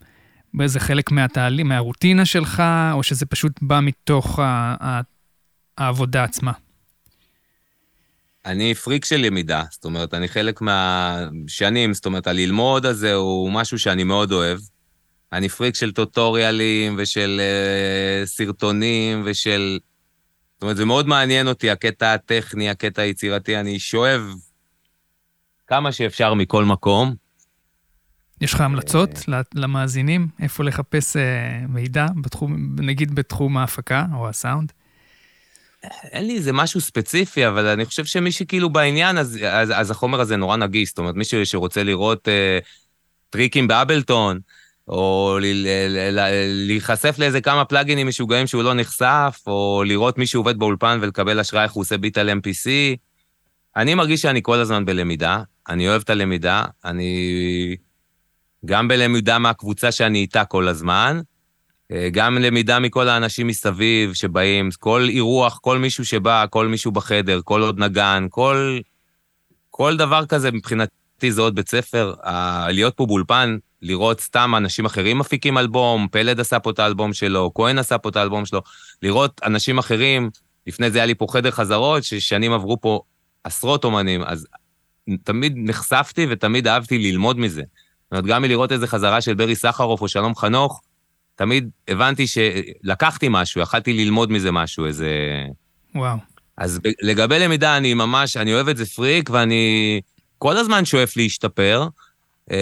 באיזה חלק מהתהליך, מהרוטינה שלך, או שזה פשוט בא מתוך העבודה עצמה? אני פריק של למידה, זאת אומרת, אני חלק מהשנים, זאת אומרת, הללמוד הזה הוא משהו שאני מאוד אוהב. אני פריק של טוטוריאלים ושל uh, סרטונים ושל... זאת אומרת, זה מאוד מעניין אותי, הקטע הטכני, הקטע היצירתי, אני שואב כמה שאפשר מכל מקום. יש לך המלצות למאזינים? איפה לחפש uh, מידע, בתחום, נגיד בתחום ההפקה או הסאונד? אין לי איזה משהו ספציפי, אבל אני חושב שמי שכאילו בעניין, אז, אז, אז החומר הזה נורא נגיש. זאת אומרת, מישהו שרוצה לראות אה, טריקים באבלטון, או להיחשף לאיזה כמה פלאגינים משוגעים שהוא לא נחשף, או לראות מישהו עובד באולפן ולקבל השראה איך הוא עושה ביט על MPC. אני מרגיש שאני כל הזמן בלמידה, אני אוהב את הלמידה, אני גם בלמידה מהקבוצה שאני איתה כל הזמן, אה, גם למידה מכל האנשים מסביב שבאים, כל אירוח, כל מישהו שבא, כל מישהו בחדר, כל עוד נגן, כל, כל דבר כזה מבחינתי זה עוד בית ספר. להיות פה באולפן, לראות סתם אנשים אחרים מפיקים אלבום, פלד עשה פה את האלבום שלו, כהן עשה פה את האלבום שלו, לראות אנשים אחרים, לפני זה היה לי פה חדר חזרות, ששנים עברו פה עשרות אומנים, אז תמיד נחשפתי ותמיד אהבתי ללמוד מזה. זאת אומרת, גם מלראות איזה חזרה של ברי סחרוף או שלום חנוך, תמיד הבנתי שלקחתי משהו, יכלתי ללמוד מזה משהו, איזה... וואו. אז לגבי למידה, אני ממש, אני אוהב את זה פריק, ואני כל הזמן שואף להשתפר. Uh,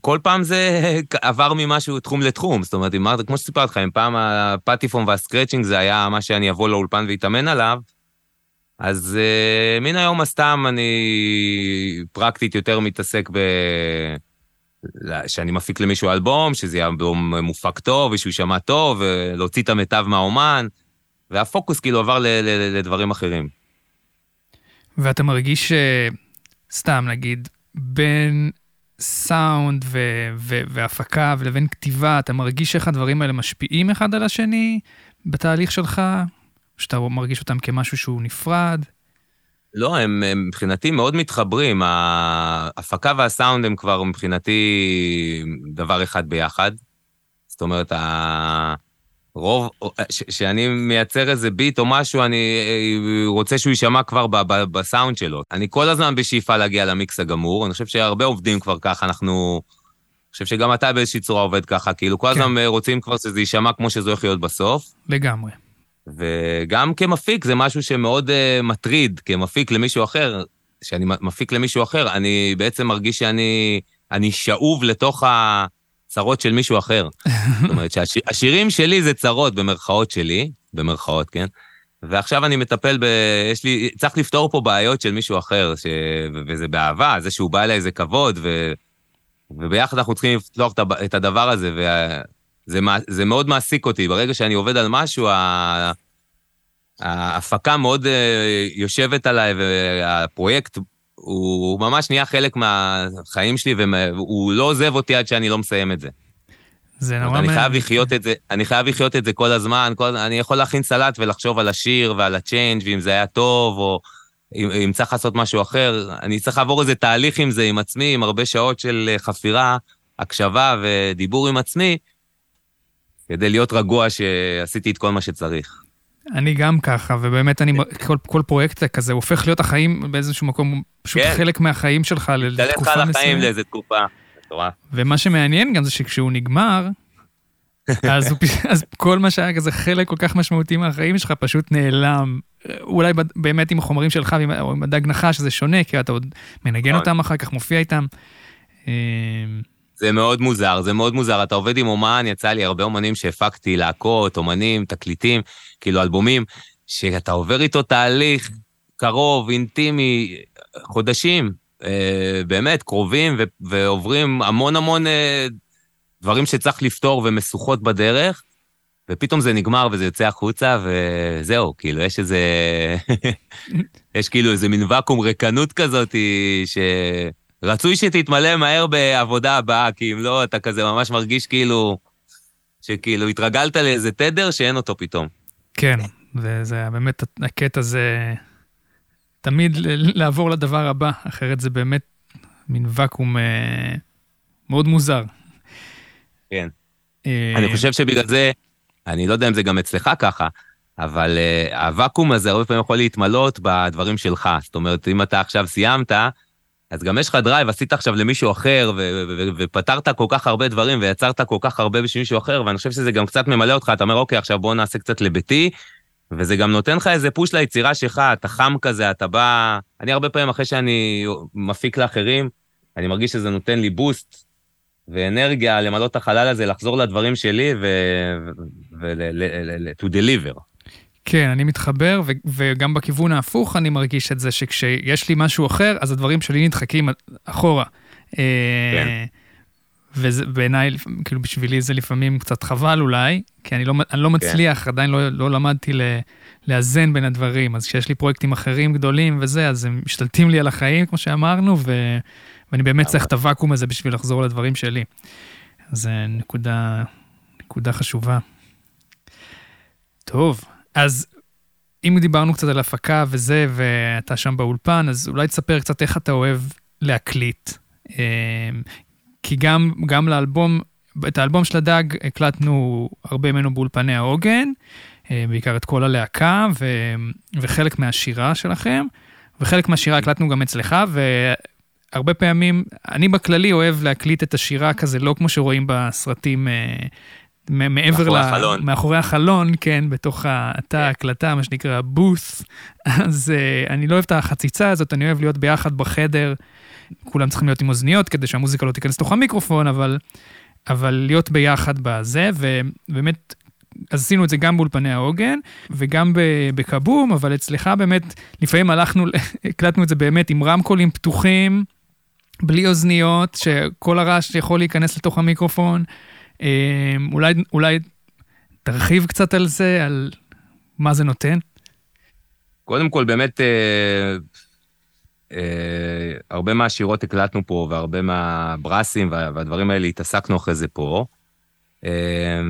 כל פעם זה עבר ממשהו תחום לתחום, זאת אומרת, אמרת, כמו שסיפרתי לך, אם פעם הפטיפון והסקרצ'ינג זה היה מה שאני אבוא לאולפן ואתאמן עליו, אז uh, מן היום הסתם אני פרקטית יותר מתעסק ב... שאני מפיק למישהו אלבום, שזה יהיה אלבום מופק טוב, ושהוא יישמע טוב, ולהוציא את המיטב מהאומן, והפוקוס כאילו עבר לדברים אחרים. ואתה מרגיש, סתם נגיד, בין סאונד ו- ו- והפקה ולבין כתיבה, אתה מרגיש איך הדברים האלה משפיעים אחד על השני בתהליך שלך? שאתה מרגיש אותם כמשהו שהוא נפרד? לא, הם, הם מבחינתי מאוד מתחברים. ההפקה והסאונד הם כבר מבחינתי דבר אחד ביחד. זאת אומרת, הרוב, כשאני מייצר איזה ביט או משהו, אני אה, רוצה שהוא יישמע כבר ב, ב, בסאונד שלו. אני כל הזמן בשאיפה להגיע למיקס הגמור, אני חושב שהרבה עובדים כבר ככה, אנחנו... אני חושב שגם אתה באיזושהי צורה עובד ככה, כאילו כל הזמן כן. רוצים כבר שזה יישמע כמו שזה הולך להיות בסוף. לגמרי. וגם כמפיק זה משהו שמאוד uh, מטריד, כמפיק למישהו אחר, כשאני מפיק למישהו אחר, אני בעצם מרגיש שאני אני שאוב לתוך הצרות של מישהו אחר. זאת אומרת שהשירים שלי זה צרות במרכאות שלי, במרכאות, כן? ועכשיו אני מטפל ב... יש לי... צריך לפתור פה בעיות של מישהו אחר, ש... וזה באהבה, זה שהוא בא אליי זה כבוד, ו... וביחד אנחנו צריכים לפתוח את הדבר הזה, זה, זה מאוד מעסיק אותי. ברגע שאני עובד על משהו, ההפקה מאוד אה, יושבת עליי, והפרויקט הוא ממש נהיה חלק מהחיים שלי, והוא לא עוזב אותי עד שאני לא מסיים את זה. זה נורא אני חייב לחיות את זה, אני חייב לחיות את זה כל הזמן, כל, אני יכול להכין סלט ולחשוב על השיר ועל הצ'יינג' ואם זה היה טוב, או אם, אם צריך לעשות משהו אחר. אני צריך לעבור איזה תהליך עם זה, עם עצמי, עם הרבה שעות של חפירה, הקשבה ודיבור עם עצמי, כדי להיות רגוע שעשיתי את כל מה שצריך. אני גם ככה, ובאמת אני, כל, כל פרויקט כזה הופך להיות החיים באיזשהו מקום, פשוט כן. חלק מהחיים שלך לתקופה מסוימת. תלך לך לחיים לאיזה תקופה. ומה שמעניין גם זה שכשהוא נגמר, אז, הוא, אז כל מה שהיה כזה חלק כל כך משמעותי מהחיים שלך פשוט נעלם. אולי באמת עם החומרים שלך או עם הדג נחש זה שונה, כי אתה עוד מנגן נכון. אותם אחר כך, מופיע איתם. זה מאוד מוזר, זה מאוד מוזר. אתה עובד עם אומן, יצא לי הרבה אומנים שהפקתי, להקות, אומנים, תקליטים, כאילו אלבומים, שאתה עובר איתו תהליך קרוב, אינטימי, חודשים, אה, באמת, קרובים, ו- ועוברים המון המון אה, דברים שצריך לפתור ומשוכות בדרך, ופתאום זה נגמר וזה יוצא החוצה, וזהו, כאילו, יש איזה... יש כאילו איזה מין ואקום ריקנות כזאת, שרצוי שתתמלא מהר בעבודה הבאה, כי אם לא, אתה כזה ממש מרגיש כאילו... שכאילו התרגלת לאיזה תדר שאין אותו פתאום. כן, וזה באמת הקטע זה תמיד לעבור לדבר הבא, אחרת זה באמת מין ואקום אה, מאוד מוזר. כן. אה... אני חושב שבגלל זה, אני לא יודע אם זה גם אצלך ככה, אבל uh, הוואקום הזה הרבה פעמים יכול להתמלות בדברים שלך. זאת אומרת, אם אתה עכשיו סיימת, אז גם יש לך דרייב, עשית עכשיו למישהו אחר, ופתרת כל כך הרבה דברים, ויצרת כל כך הרבה בשביל מישהו אחר, ואני חושב שזה גם קצת ממלא אותך, אתה אומר, אוקיי, עכשיו בוא נעשה קצת לביתי, וזה גם נותן לך איזה פוש ליצירה שלך, אתה חם כזה, אתה בא... אני הרבה פעמים, אחרי שאני מפיק לאחרים, אני מרגיש שזה נותן לי בוסט ואנרגיה למלא את החלל הזה, לחזור לדברים שלי ו... ו- to deliver. כן, אני מתחבר, ו- וגם בכיוון ההפוך אני מרגיש את זה, שכשיש לי משהו אחר, אז הדברים שלי נדחקים אחורה. אה, כן. ובעיניי, כאילו בשבילי זה לפעמים קצת חבל אולי, כי אני לא, אני לא כן. מצליח, כן. עדיין לא, לא למדתי ל, לאזן בין הדברים. אז כשיש לי פרויקטים אחרים גדולים וזה, אז הם משתלטים לי על החיים, כמו שאמרנו, ו, ואני באמת צריך את הוואקום הזה בשביל לחזור לדברים שלי. אז זה נקודה, נקודה חשובה. טוב, אז אם דיברנו קצת על הפקה וזה, ואתה שם באולפן, אז אולי תספר קצת איך אתה אוהב להקליט. אה, כי גם, גם לאלבום, את האלבום של הדג הקלטנו הרבה ממנו באולפני העוגן, אה, בעיקר את כל הלהקה ו, וחלק מהשירה שלכם, וחלק מהשירה הקלטנו גם אצלך, והרבה פעמים, אני בכללי אוהב להקליט את השירה כזה, לא כמו שרואים בסרטים מעבר ל... החלון. מאחורי החלון, כן, בתוך התא כן. ההקלטה, מה שנקרא בוס. אז uh, אני לא אוהב את החציצה הזאת, אני אוהב להיות ביחד בחדר. כולם צריכים להיות עם אוזניות כדי שהמוזיקה לא תיכנס לתוך המיקרופון, אבל, אבל להיות ביחד בזה, ובאמת, אז עשינו את זה גם באולפני העוגן וגם בקבום, אבל אצלך באמת, לפעמים הלכנו, הקלטנו את זה באמת עם רמקולים פתוחים, בלי אוזניות, שכל הרעש יכול להיכנס לתוך המיקרופון. אמ, אולי, אולי תרחיב קצת על זה, על מה זה נותן. קודם כל, באמת, אה, אה, הרבה מהשירות הקלטנו פה, והרבה מהברסים והדברים האלה התעסקנו אחרי זה פה. אה,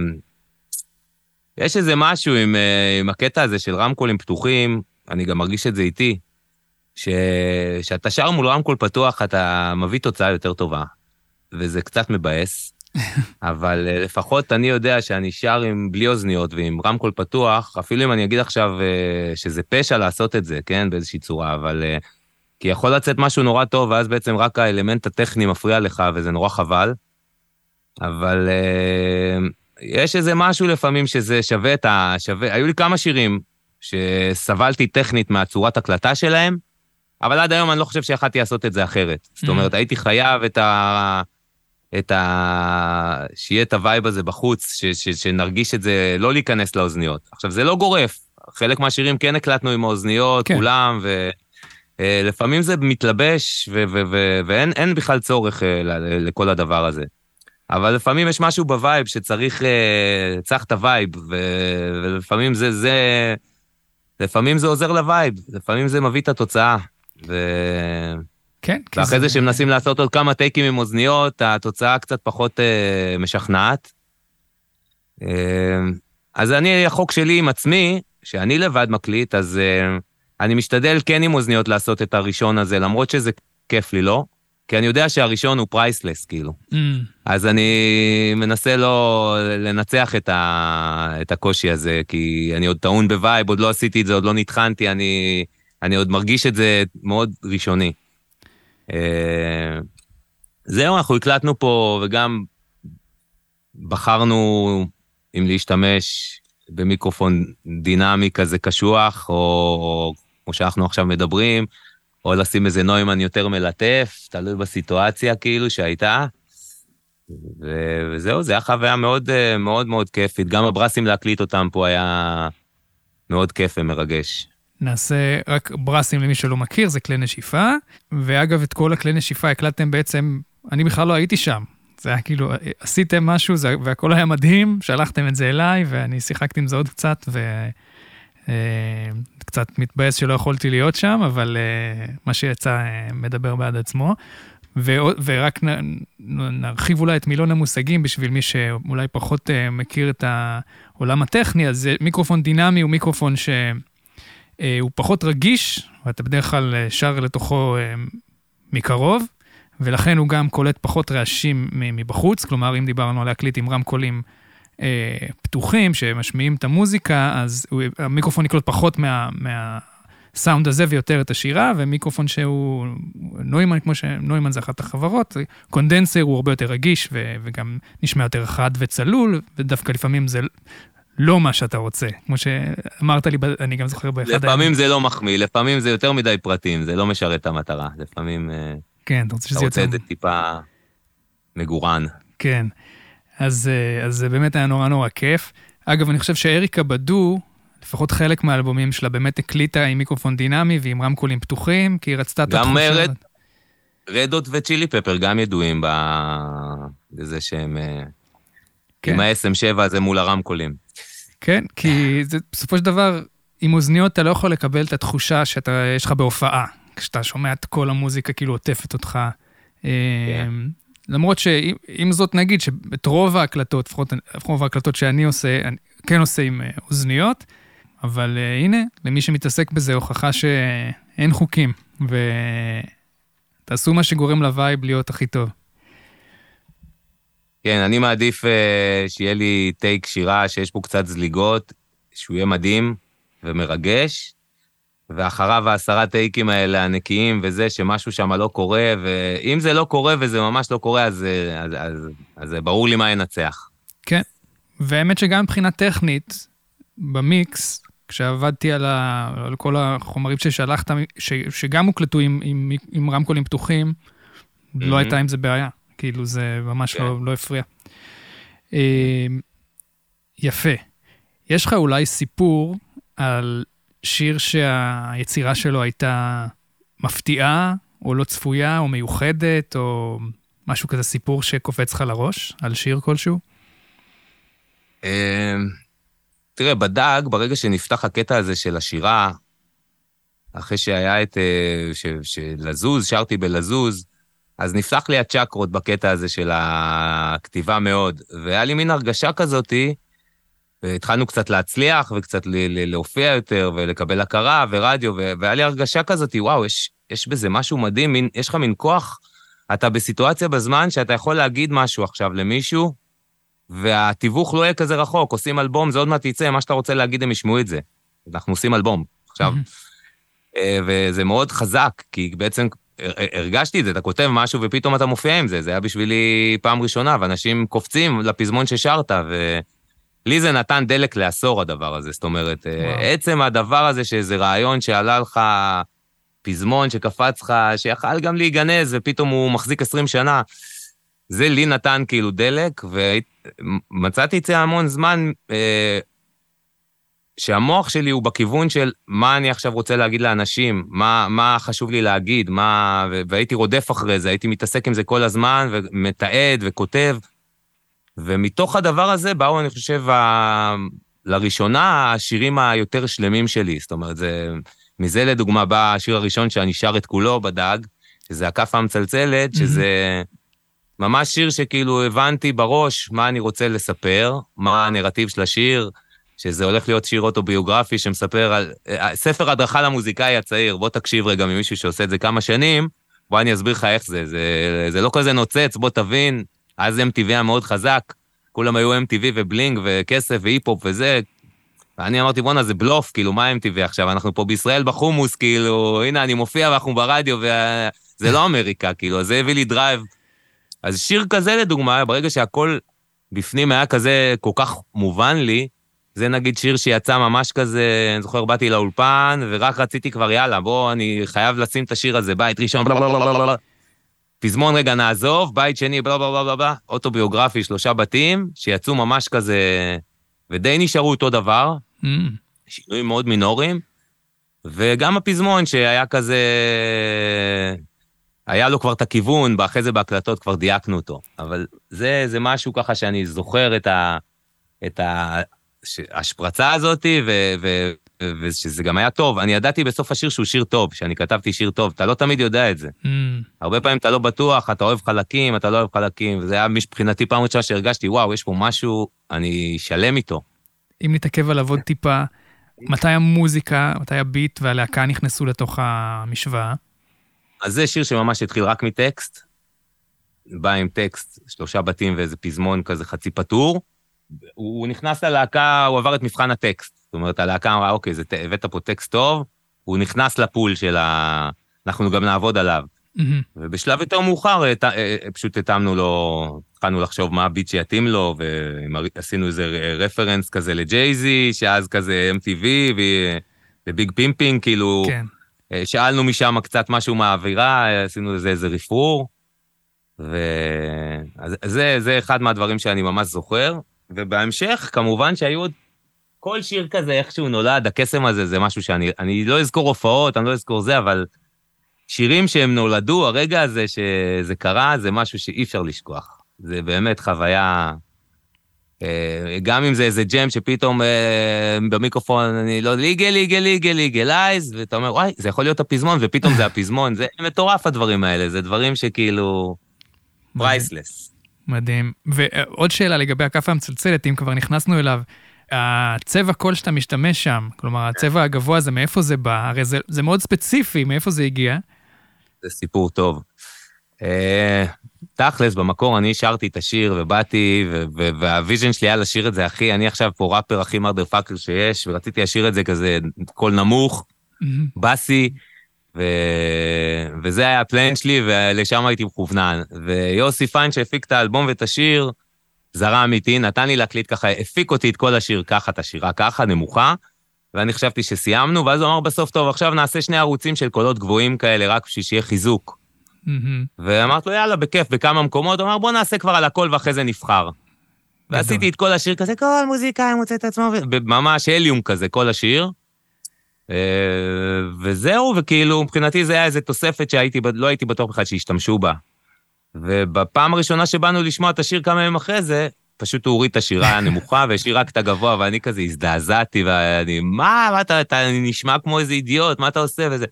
יש איזה משהו עם, אה, עם הקטע הזה של רמקולים פתוחים, אני גם מרגיש את זה איתי, שכשאתה שר מול רמקול פתוח, אתה מביא תוצאה יותר טובה, וזה קצת מבאס. אבל אה, לפחות אני יודע שאני שר עם בלי אוזניות ועם רמקול פתוח, אפילו אם אני אגיד עכשיו אה, שזה פשע לעשות את זה, כן, באיזושהי צורה, אבל... אה, כי יכול לצאת משהו נורא טוב, ואז בעצם רק האלמנט הטכני מפריע לך, וזה נורא חבל. אבל יש איזה משהו לפעמים שזה שווה את ה... שווה... היו לי כמה שירים שסבלתי טכנית מהצורת הקלטה שלהם, אבל עד היום אני לא חושב שיכלתי לעשות את זה אחרת. זאת mm. אומרת, הייתי חייב את ה... את ה... שיהיה את ה vibe הזה בחוץ, ש... ש... שנרגיש את זה, לא להיכנס לאוזניות. עכשיו, זה לא גורף. חלק מהשירים כן הקלטנו עם האוזניות, כן. כולם, ולפעמים אה, זה מתלבש, ו... ו... ו... ואין בכלל צורך אה, לכל הדבר הזה. אבל לפעמים יש משהו ב vibe שצריך, אה, צריך את ה vibe, ו... ולפעמים זה, זה... לפעמים זה עוזר ל vibe, לפעמים זה מביא את התוצאה. ו... כן. ואחרי זה, זה שמנסים לעשות עוד כמה טייקים עם אוזניות, התוצאה קצת פחות אה, משכנעת. אה, אז אני, החוק שלי עם עצמי, שאני לבד מקליט, אז אה, אני משתדל כן עם אוזניות לעשות את הראשון הזה, למרות שזה כיף לי, לא? כי אני יודע שהראשון הוא priceless, כאילו. Mm. אז אני מנסה לא לנצח את, ה, את הקושי הזה, כי אני עוד טעון ב vibe, עוד לא עשיתי את זה, עוד לא נטחנתי, אני, אני עוד מרגיש את זה מאוד ראשוני. אה, זהו, אנחנו הקלטנו פה וגם בחרנו אם להשתמש במיקרופון דינמי כזה קשוח, או, או כמו שאנחנו עכשיו מדברים, או לשים איזה נוימן יותר מלטף, תלוי בסיטואציה כאילו שהייתה. ו- וזהו, זו הייתה חוויה מאוד מאוד מאוד כיפית. גם הברסים להקליט אותם פה היה מאוד כיף ומרגש. נעשה רק ברסים למי שלא מכיר, זה כלי נשיפה. ואגב, את כל הכלי נשיפה הקלטתם בעצם, אני בכלל לא הייתי שם. זה היה כאילו, עשיתם משהו זה, והכל היה מדהים, שלחתם את זה אליי, ואני שיחקתי עם זה עוד קצת, וקצת אה, מתבאס שלא יכולתי להיות שם, אבל אה, מה שיצא אה, מדבר בעד עצמו. ו, ורק נ, נרחיב אולי את מילון המושגים בשביל מי שאולי פחות uh, מכיר את העולם הטכני, אז מיקרופון דינמי הוא מיקרופון שהוא uh, פחות רגיש, ואתה בדרך כלל שר לתוכו uh, מקרוב, ולכן הוא גם קולט פחות רעשים מבחוץ, כלומר, אם דיברנו על להקליט עם רמקולים אה, פתוחים שמשמיעים את המוזיקה, אז הוא, המיקרופון יקלוט פחות מה, מהסאונד הזה ויותר את השירה, ומיקרופון שהוא נוימן, כמו שנוימן זה אחת החברות, קונדנסר הוא הרבה יותר רגיש ו, וגם נשמע יותר חד וצלול, ודווקא לפעמים זה לא מה שאתה רוצה. כמו שאמרת לי, אני גם זוכר באחד... לפעמים הימים. זה לא מחמיא, לפעמים זה יותר מדי פרטים, זה לא משרת את המטרה. לפעמים... אה, כן, אתה רוצה שזה יותר... אתה רוצה את זה טיפה מגורן. כן. אז, אה, אז זה באמת היה נורא נורא כיף. אגב, אני חושב שאריקה בדו, לפחות חלק מהאלבומים שלה, באמת הקליטה עם מיקרופון דינמי ועם רמקולים פתוחים, כי היא רצתה את התחושה הזאת. רדות וצ'ילי פפר גם ידועים בזה שהם... אה, כן. עם ה-SM7 הזה מול הרמקולים. כן, כי זה, בסופו של דבר, עם אוזניות אתה לא יכול לקבל את התחושה שיש לך בהופעה. כשאתה שומע את כל המוזיקה כאילו עוטפת אותך. כן. אמ, למרות שעם זאת נגיד שאת רוב ההקלטות, לפחות רוב ההקלטות שאני עושה, אני כן עושה עם אה, אוזניות, אבל uh, הנה, למי שמתעסק בזה, הוכחה שאין חוקים, ותעשו מה שגורם ל vibe להיות הכי טוב. כן, אני מעדיף uh, שיהיה לי טייק שירה שיש בו קצת זליגות, שהוא יהיה מדהים ומרגש, ואחריו העשרה טייקים האלה הנקיים וזה, שמשהו שם לא קורה, ואם זה לא קורה וזה ממש לא קורה, אז, אז, אז, אז ברור לי מה ינצח. כן, והאמת שגם מבחינה טכנית, במיקס, כשעבדתי על, ה, על כל החומרים ששלחת, ש, שגם הוקלטו עם, עם, עם רמקולים פתוחים, mm-hmm. לא הייתה עם זה בעיה. כאילו, זה ממש כן. לא, לא הפריע. אה, יפה. יש לך אולי סיפור על שיר שהיצירה שלו הייתה מפתיעה, או לא צפויה, או מיוחדת, או משהו כזה, סיפור שקופץ לך לראש על שיר כלשהו? אמ, תראה, בדג, ברגע שנפתח הקטע הזה של השירה, אחרי שהיה את... אה, שלזוז, שרתי בלזוז, אז נפתח לי הצ'קרות בקטע הזה של הכתיבה מאוד. והיה לי מין הרגשה כזאתי, והתחלנו קצת להצליח וקצת להופיע יותר ולקבל הכרה ורדיו, והיה לי הרגשה כזאת, וואו, יש, יש בזה משהו מדהים, מין, יש לך מין כוח, אתה בסיטואציה בזמן שאתה יכול להגיד משהו עכשיו למישהו, והתיווך לא יהיה כזה רחוק, עושים אלבום, זה עוד מעט יצא, מה שאתה רוצה להגיד, הם ישמעו את זה. אנחנו עושים אלבום עכשיו. אה, וזה מאוד חזק, כי בעצם הרגשתי את זה, אתה כותב משהו ופתאום אתה מופיע עם זה, זה היה בשבילי פעם ראשונה, ואנשים קופצים לפזמון ששרת, ו... לי זה נתן דלק לעשור, הדבר הזה. זאת אומרת, אה, וואו. עצם הדבר הזה שאיזה רעיון שעלה לך פזמון שקפץ לך, שיכל גם להיגנז, ופתאום הוא מחזיק 20 שנה, זה לי נתן כאילו דלק, ומצאתי את זה המון זמן, אה, שהמוח שלי הוא בכיוון של מה אני עכשיו רוצה להגיד לאנשים, מה, מה חשוב לי להגיד, מה... והייתי רודף אחרי זה, הייתי מתעסק עם זה כל הזמן, ומתעד וכותב. ומתוך הדבר הזה באו, אני חושב, ה... לראשונה, השירים היותר שלמים שלי. זאת אומרת, זה... מזה לדוגמה בא השיר הראשון שאני שר את כולו בדג, שזה הכאפה המצלצלת, שזה ממש שיר שכאילו הבנתי בראש מה אני רוצה לספר, מה הנרטיב של השיר, שזה הולך להיות שיר אוטוביוגרפי שמספר על... ספר הדרכה למוזיקאי הצעיר, בוא תקשיב רגע ממישהו שעושה את זה כמה שנים, בוא אני אסביר לך איך זה. זה, זה לא כזה נוצץ, בוא תבין. אז MTV היה מאוד חזק, כולם היו MTV ו bling וכסף והיפ-הופ וזה. ואני אמרתי, בואנה, זה בלוף, כאילו, מה MTV עכשיו? אנחנו פה בישראל בחומוס, כאילו, הנה, אני מופיע ואנחנו ברדיו, וזה לא אמריקה, כאילו, זה הביא לי דרייב. אז שיר כזה, לדוגמה, ברגע שהכל בפנים היה כזה כל כך מובן לי, זה נגיד שיר שיצא ממש כזה, אני זוכר, באתי לאולפן, ורק רציתי כבר, יאללה, בוא, אני חייב לשים את השיר הזה, בית ראשון, בלה פזמון רגע נעזוב, בית שני, בלה בלה בלה בלה, אוטוביוגרפי, שלושה בתים, שיצאו ממש כזה, ודי נשארו אותו דבר, mm. שינויים מאוד מינוריים, וגם הפזמון שהיה כזה... היה לו כבר את הכיוון, ואחרי זה בהקלטות כבר דייקנו אותו. אבל זה, זה משהו ככה שאני זוכר את, ה, את ההשפרצה הזאת, ושזה גם היה טוב. אני ידעתי בסוף השיר שהוא שיר טוב, שאני כתבתי שיר טוב, אתה לא תמיד יודע את זה. Mm. הרבה פעמים אתה לא בטוח, אתה אוהב חלקים, אתה לא אוהב חלקים, וזה היה מבחינתי פעם ראשונה שהרגשתי, וואו, יש פה משהו, אני שלם איתו. אם נתעכב עליו עוד טיפה, מתי המוזיקה, מתי הביט והלהקה נכנסו לתוך המשוואה? אז זה שיר שממש התחיל רק מטקסט, בא עם טקסט, שלושה בתים ואיזה פזמון כזה חצי פתור. הוא נכנס ללהקה, הוא עבר את מבחן הטקסט. זאת אומרת, הלהקה אמרה, אוקיי, זה, הבאת פה טקסט טוב, הוא נכנס לפול של ה... אנחנו גם נעבוד עליו. Mm-hmm. ובשלב יותר מאוחר אה, אה, פשוט התאמנו לו, התחלנו לחשוב מה הביט שיתאים לו, ועשינו איזה רפרנס כזה לג'ייזי, שאז כזה MTV ו Big Pimpin', כאילו, כן. אה, שאלנו משם קצת משהו מהאווירה, עשינו איזה, איזה רפרור. וזה אחד מהדברים שאני ממש זוכר. ובהמשך, כמובן שהיו עוד... כל שיר כזה, איך שהוא נולד, הקסם הזה, זה משהו שאני... אני לא אזכור הופעות, אני לא אזכור זה, אבל שירים שהם נולדו, הרגע הזה שזה קרה, זה משהו שאי אפשר לשכוח. זה באמת חוויה... אה, גם אם זה איזה ג'ם שפתאום אה, במיקרופון, אני לא, legal, legal, legal, legalize, ואתה אומר, וואי, זה יכול להיות הפזמון, ופתאום זה הפזמון, זה מטורף הדברים האלה, זה דברים שכאילו... priceless. מדהים. ועוד שאלה לגבי הכאפה המצלצלת, אם כבר נכנסנו אליו, הצבע קול שאתה משתמש שם, כלומר, הצבע הגבוה הזה, מאיפה זה בא? הרי זה, זה מאוד ספציפי, מאיפה זה הגיע? זה סיפור טוב. אה, תכלס, במקור אני שרתי את השיר ובאתי, וה vision שלי היה לשיר את זה, אחי, אני עכשיו פה ראפר הכי motherfucker שיש, ורציתי לשיר את זה כזה קול נמוך, bassy, ו... וזה היה ה plan שלי, ולשם הייתי מכוונן. ויוסי פיין שהפיק את האלבום ואת השיר, זרם איתי, נתן לי להקליט ככה, הפיק אותי את כל השיר ככה, את השירה ככה, נמוכה, ואני חשבתי שסיימנו, ואז הוא אמר בסוף, טוב, עכשיו נעשה שני ערוצים של קולות גבוהים כאלה, רק בשביל שיהיה חיזוק. ואמרתי לו, יאללה, בכיף, בכמה מקומות, הוא אמר, בוא נעשה כבר על הכל ואחרי זה נבחר. ועשיתי את כל השיר כזה, כל מוזיקאי מוצא את עצמו, ממש הליום כזה, כל השיר. אה, וזהו, וכאילו, מבחינתי זה היה איזו תוספת שהייתי, לא הייתי בטוח בכלל שהשתמשו בה. ובפעם הראשונה שבאנו לשמוע את השיר כמה ימים אחרי זה, פשוט הוא הוריד את השירה הנמוכה והשאיר רק את הגבוה, ואני כזה הזדעזעתי, ואני, מה, מה אתה, אתה נשמע כמו איזה אידיוט, מה אתה עושה וזה.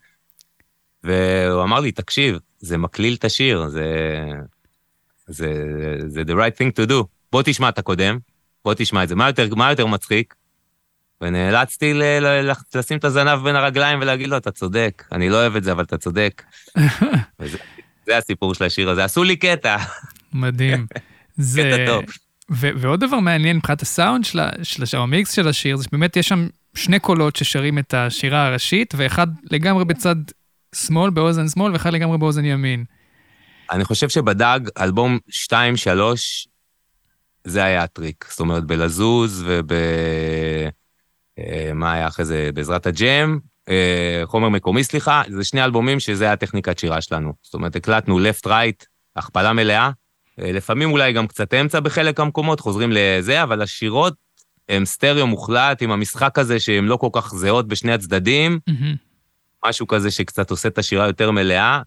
והוא אמר לי, תקשיב, זה מקליל את השיר, זה, זה, זה the right thing to do. בוא תשמע את הקודם, בוא תשמע את זה. מה יותר, מה יותר מצחיק? ונאלצתי ל- ל- לשים את הזנב בין הרגליים ולהגיד לו, אתה צודק, אני לא אוהב את זה, אבל אתה צודק. וזה, זה הסיפור של השיר הזה. עשו לי קטע. מדהים. זה... קטע טוב. ו- ועוד דבר מעניין מבחינת הסאונד של, של, של המיקס של השיר, זה שבאמת יש שם שני קולות ששרים את השירה הראשית, ואחד לגמרי בצד שמאל, באוזן שמאל, ואחד לגמרי באוזן ימין. אני חושב שבדג, אלבום 2-3, זה היה הטריק. זאת אומרת, בלזוז וב... אה, מה היה אחרי זה? בעזרת הג'ם, אה, חומר מקומי, סליחה, זה שני אלבומים שזה הטכניקת שירה שלנו. זאת אומרת, הקלטנו left right, הכפלה מלאה, אה, לפעמים אולי גם קצת אמצע בחלק המקומות, חוזרים לזה, אבל השירות הם סטריאו מוחלט עם המשחק הזה שהן לא כל כך זהות בשני הצדדים, mm-hmm. משהו כזה שקצת עושה את השירה יותר מלאה.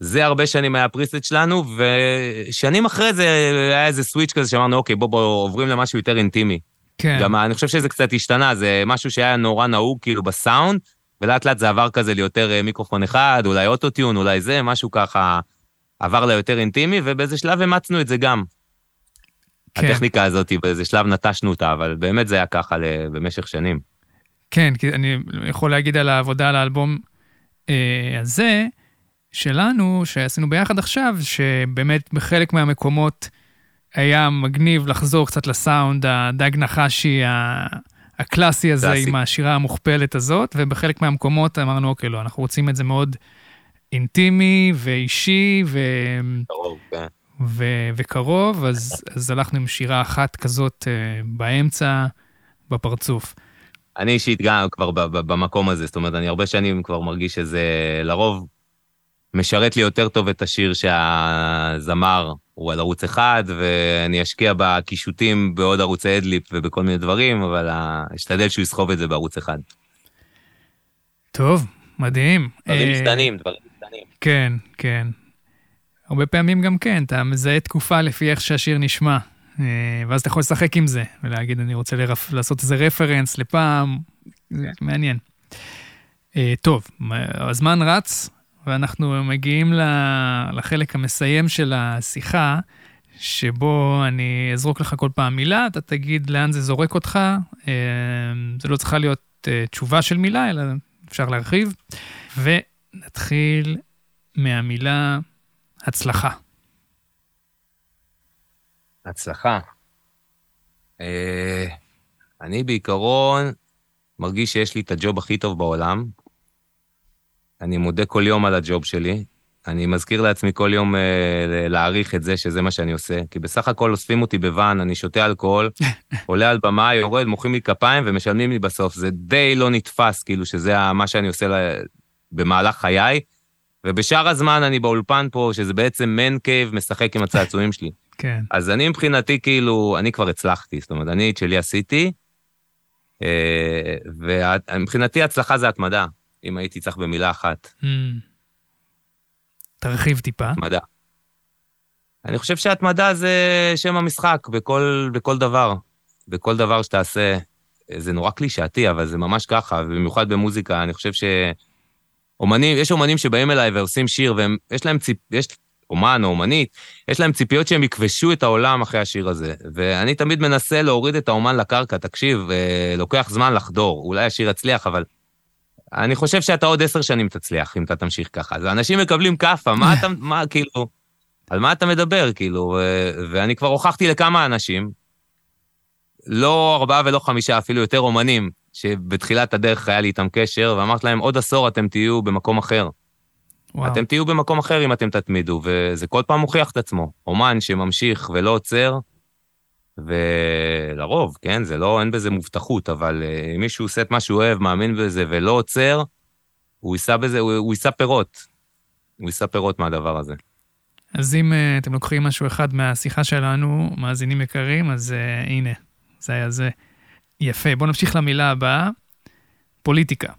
זה הרבה שנים היה הפריסט שלנו, ושנים אחרי זה היה איזה סוויץ' כזה שאמרנו, אוקיי, בוא, בוא, עוברים למשהו יותר אינטימי. כן. גם אני חושב שזה קצת השתנה, זה משהו שהיה נורא נהוג כאילו בסאונד, ולאט לאט זה עבר כזה ליותר אה, מיקרופון אחד, אולי אוטוטיון, אולי זה, משהו ככה עבר ליותר אינטימי, ובאיזה שלב אימצנו את זה גם. כן. הטכניקה הזאת, באיזה שלב נטשנו אותה, אבל באמת זה היה ככה במשך שנים. כן, כי אני יכול להגיד על העבודה על האלבום אה, הזה, שלנו, שעשינו ביחד עכשיו, שבאמת בחלק מהמקומות היה מגניב לחזור קצת לסאונד הדג נחשי הקלאסי הזה עם השירה המוכפלת הזאת, ובחלק מהמקומות אמרנו, אוקיי, לא, אנחנו רוצים את זה מאוד אינטימי ואישי ו... קרוב, כן. ו- וקרוב, אז, אז הלכנו עם שירה אחת כזאת uh, באמצע, בפרצוף. אני אישית גם כבר במקום הזה, זאת אומרת, אני הרבה שנים כבר מרגיש שזה לרוב משרת לי יותר טוב את השיר שהזמר הוא על ערוץ אחד, ואני אשקיע בקישוטים בעוד ערוצי אדליפ ובכל מיני דברים, אבל אשתדל שהוא יסחוב את זה בערוץ אחד. טוב, מדהים. דברים אה, משתנים, דברים משתנים. כן, כן. הרבה פעמים גם כן, אתה מזהה תקופה לפי איך שהשיר נשמע, אה, ואז אתה יכול לשחק עם זה, ולהגיד, אני רוצה לרפ... לעשות איזה רפרנס לפעם, זה מעניין. אה, טוב, הזמן רץ, ואנחנו מגיעים לחלק המסיים של השיחה, שבו אני אזרוק לך כל פעם מילה, אתה תגיד לאן זה זורק אותך. אה, זה לא צריכה להיות תשובה של מילה, אלא אפשר להרחיב. ונתחיל מהמילה הצלחה. הצלחה. אה, אני בעיקרון מרגיש שיש לי את הג'וב הכי טוב בעולם. אני מודה כל יום על הג'וב שלי. אני מזכיר לעצמי כל יום אה, להעריך את זה שזה מה שאני עושה, כי בסך הכל אוספים אותי בוואן, אני שותה אלכוהול, עולה על במה, יורד, מוחאים לי כפיים ומשלמים לי בסוף. זה די לא נתפס, כאילו, שזה מה שאני עושה לה, במהלך חיי. ובשאר הזמן אני באולפן פה, שזה בעצם מן קייב משחק עם הצעצועים שלי. כן. אז אני מבחינתי, כאילו, אני כבר הצלחתי, זאת אומרת, אני את שלי עשיתי, אה, ומבחינתי הצלחה זה התמדה, אם הייתי צריך במילה אחת. Mm. תרחיב טיפה. התמדה. אני חושב שהתמדה זה שם המשחק בכל, בכל דבר. בכל דבר שתעשה. זה נורא קלישאתי, אבל זה ממש ככה, ובמיוחד במוזיקה, אני חושב ש... אומנים, יש אומנים שבאים אליי ועושים שיר, ויש להם ציפ... יש אומן או אומנית, יש להם ציפיות שהם יכבשו את העולם אחרי השיר הזה. ואני תמיד מנסה להוריד את האומן לקרקע, תקשיב, אה, לוקח זמן לחדור, אולי השיר יצליח, אבל אני חושב שאתה עוד עשר שנים תצליח, אם אתה תמשיך ככה. אז אנשים מקבלים כאפה, מה אתה, מה, כאילו, על מה אתה מדבר, כאילו, ואני כבר הוכחתי לכמה אנשים, לא ארבעה ולא חמישה, אפילו יותר אומנים, שבתחילת הדרך היה לי איתם קשר, ואמרתי להם, עוד עשור אתם תהיו במקום אחר. וואו. אתם תהיו במקום אחר אם אתם תתמידו, וזה כל פעם מוכיח את עצמו. אומן שממשיך ולא עוצר, ולרוב, כן, זה לא, אין בזה מובטחות, אבל uh, אם מישהו עושה את מה שהוא אוהב, מאמין בזה ולא עוצר, הוא יישא בזה, הוא, הוא יישא פירות. הוא יישא פירות מהדבר הזה. אז אם uh, אתם לוקחים משהו אחד מהשיחה שלנו, מאזינים יקרים, אז uh, הנה, זה היה זה. יפה, בואו נמשיך למילה הבאה, פוליטיקה.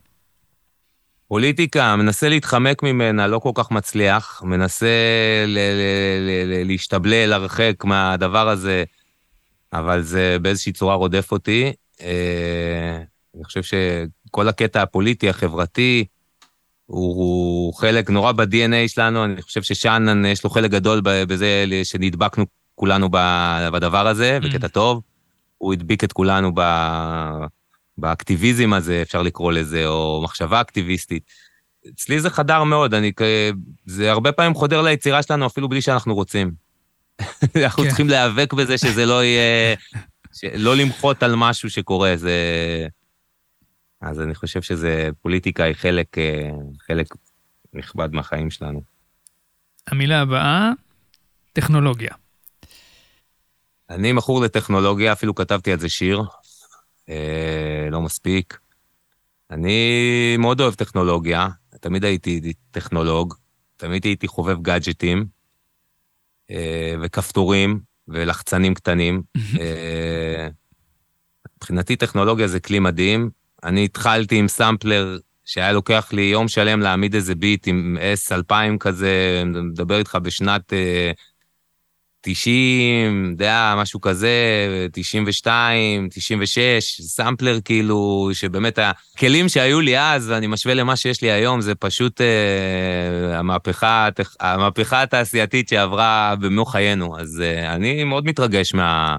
פוליטיקה, מנסה להתחמק ממנה, לא כל כך מצליח, מנסה ל- ל- ל- להשתבלל, להרחק מהדבר הזה, אבל זה באיזושהי צורה רודף אותי. אה, אני חושב שכל הקטע הפוליטי, החברתי, הוא, הוא חלק נורא ב-DNA שלנו, אני חושב ששאנן, יש לו חלק גדול בזה שנדבקנו כולנו בדבר הזה, mm. בקטע טוב. הוא הדביק את כולנו ב... באקטיביזם הזה, אפשר לקרוא לזה, או מחשבה אקטיביסטית. אצלי זה חדר מאוד, אני, זה הרבה פעמים חודר ליצירה שלנו אפילו בלי שאנחנו רוצים. אנחנו כן. צריכים להיאבק בזה שזה לא יהיה, לא למחות על משהו שקורה, זה... אז אני חושב שזה, פוליטיקה היא חלק, חלק נכבד מהחיים שלנו. המילה הבאה, טכנולוגיה. אני מכור לטכנולוגיה, אפילו כתבתי על זה שיר, אה, לא מספיק. אני מאוד אוהב טכנולוגיה, תמיד הייתי טכנולוג, תמיד הייתי חובב גאדג'טים, אה, וכפתורים, ולחצנים קטנים. אה, מבחינתי טכנולוגיה זה כלי מדהים. אני התחלתי עם סמפלר שהיה לוקח לי יום שלם להעמיד איזה ביט עם S2000 כזה, מדבר איתך בשנת... אה, 90, אתה יודע, משהו כזה, 92, 96, סמפלר כאילו, שבאמת הכלים שהיו לי אז, ואני משווה למה שיש לי היום, זה פשוט אה, המהפכה, המהפכה התעשייתית שעברה במו חיינו. אז אה, אני מאוד מתרגש מה,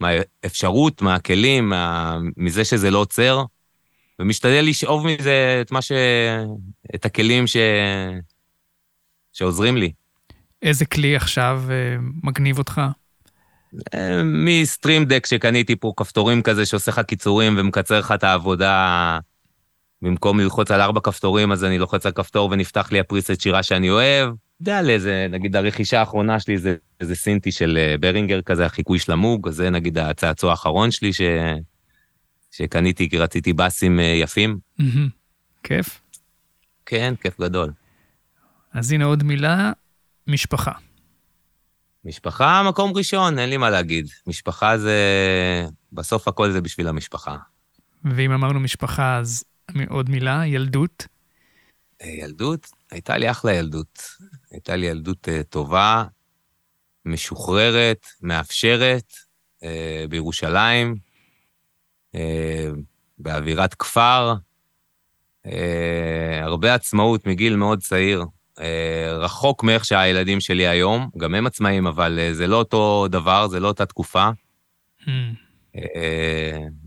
מהאפשרות, מהכלים, מה, מזה שזה לא עוצר, ומשתדל לשאוב מזה את מה ש... את הכלים ש... שעוזרים לי. איזה כלי עכשיו אה, מגניב אותך? אה, מסטרים דק שקניתי פה, כפתורים כזה שעושה לך קיצורים ומקצר לך את העבודה. במקום ללחוץ על ארבע כפתורים, אז אני לוחץ על כפתור ונפתח לי הפריסט שירה שאני אוהב. יודע לאיזה, נגיד הרכישה האחרונה שלי זה איזה סינטי של אה, ברינגר כזה, החיקוי של המוג, זה נגיד הצעצוע האחרון שלי ש... שקניתי כי רציתי באסים יפים. כיף. כן, כיף גדול. אז הנה עוד מילה, משפחה. משפחה, מקום ראשון, אין לי מה להגיד. משפחה זה... בסוף הכל זה בשביל המשפחה. ואם אמרנו משפחה, אז עוד מילה, ילדות. אה, ילדות? הייתה לי אחלה ילדות. הייתה לי ילדות uh, טובה, משוחררת, מאפשרת, uh, בירושלים, באווירת כפר, הרבה עצמאות מגיל מאוד צעיר. Uh, רחוק מאיך שהילדים שלי היום, גם הם עצמאים, אבל uh, זה לא אותו דבר, זה לא אותה תקופה. Mm. Uh,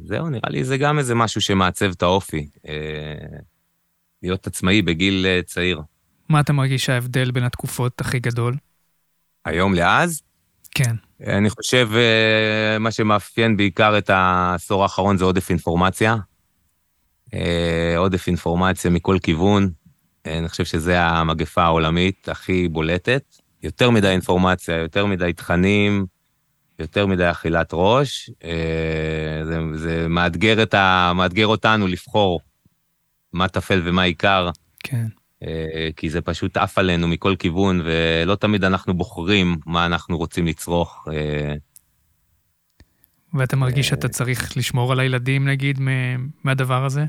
זהו, נראה לי זה גם איזה משהו שמעצב את האופי. להיות עצמאי בגיל צעיר. מה אתה מרגיש ההבדל בין התקופות הכי גדול? היום לאז? כן. אני חושב, מה שמאפיין בעיקר את העשור האחרון זה עודף אינפורמציה. עודף אינפורמציה מכל כיוון. Uh, אני חושב שזו המגפה העולמית הכי בולטת. יותר מדי אינפורמציה, יותר מדי תכנים, יותר מדי אכילת ראש. Uh, זה, זה מאתגר, ה, מאתגר אותנו לבחור מה טפל ומה עיקר. כן. אה, כי זה פשוט עף עלינו מכל כיוון, ולא תמיד אנחנו בוחרים מה אנחנו רוצים לצרוך. אה. ואתה מרגיש שאתה צריך לשמור על הילדים, נגיד, מהדבר הזה?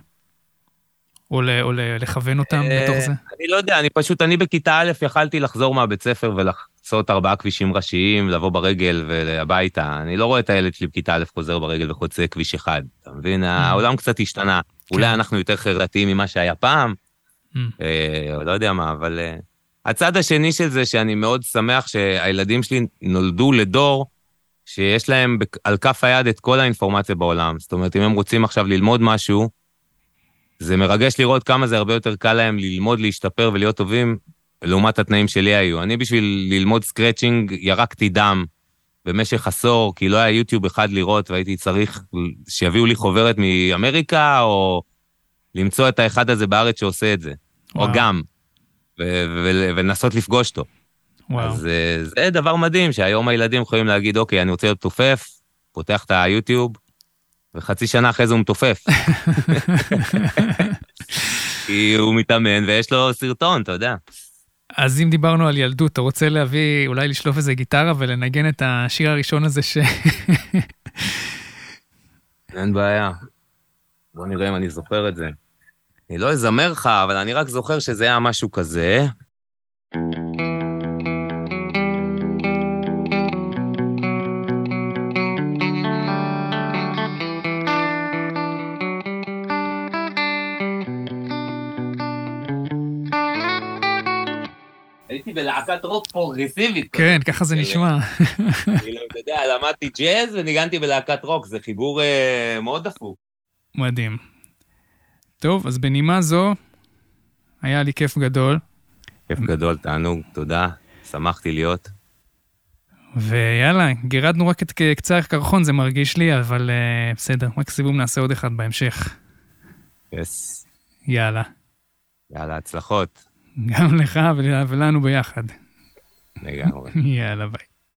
או, ל, או ל, לכוון אותם אה, בתוך זה? אני לא יודע, אני פשוט, אני בכיתה א' יכלתי לחזור מהבית ספר ולחצות ארבעה כבישים ראשיים, לבוא ברגל והביתה. אני לא רואה את הילד שלי בכיתה א' חוזר ברגל וחוצה כביש אחד, אתה מבין? Mm. העולם קצת השתנה. אולי כן. אנחנו יותר חברתיים ממה שהיה פעם, mm. אה, לא יודע מה, אבל... אה, הצד השני של זה, שאני מאוד שמח שהילדים שלי נולדו לדור שיש להם על כף היד את כל האינפורמציה בעולם. זאת אומרת, אם הם רוצים עכשיו ללמוד משהו, זה מרגש לראות כמה זה הרבה יותר קל להם ללמוד, להשתפר ולהיות טובים, לעומת התנאים שלי היו. אני בשביל ללמוד scratching ירקתי דם במשך עשור, כי לא היה יוטיוב אחד לראות, והייתי צריך שיביאו לי חוברת מאמריקה, או למצוא את האחד הזה בארץ שעושה את זה. וואו. או גם, ולנסות לפגוש אותו. וואו. אז אה, זה דבר מדהים, שהיום הילדים יכולים להגיד, אוקיי, אני רוצה להיות מתופף, פותח את היוטיוב, וחצי שנה אחרי זה הוא מתופף. כי הוא מתאמן ויש לו סרטון, אתה יודע. אז אם דיברנו על ילדות, אתה רוצה להביא, אולי לשלוף איזה גיטרה ולנגן את השיר הראשון הזה ש... אין בעיה. בוא נראה אם אני זוכר את זה. אני לא אזמר לך, אבל אני רק זוכר שזה היה משהו כזה. הייתי בלהקת רוק פרוגרסיבית. כן, ככה זה נשמע. כאילו, אתה יודע, למדתי ג'אז וניגנתי בלהקת רוק, זה חיבור אה, מאוד דפוק. מדהים. טוב, אז בנימה זו, היה לי כיף גדול. כיף גדול, תענוג, תודה, שמחתי להיות. ויאללה, גירדנו רק את קצה הקרחון, זה מרגיש לי, אבל uh, בסדר, מקסימום נעשה עוד אחד בהמשך. יס. יאללה. יאללה, הצלחות. גם לך ולנו ביחד. לגמרי. יאללה, ביי.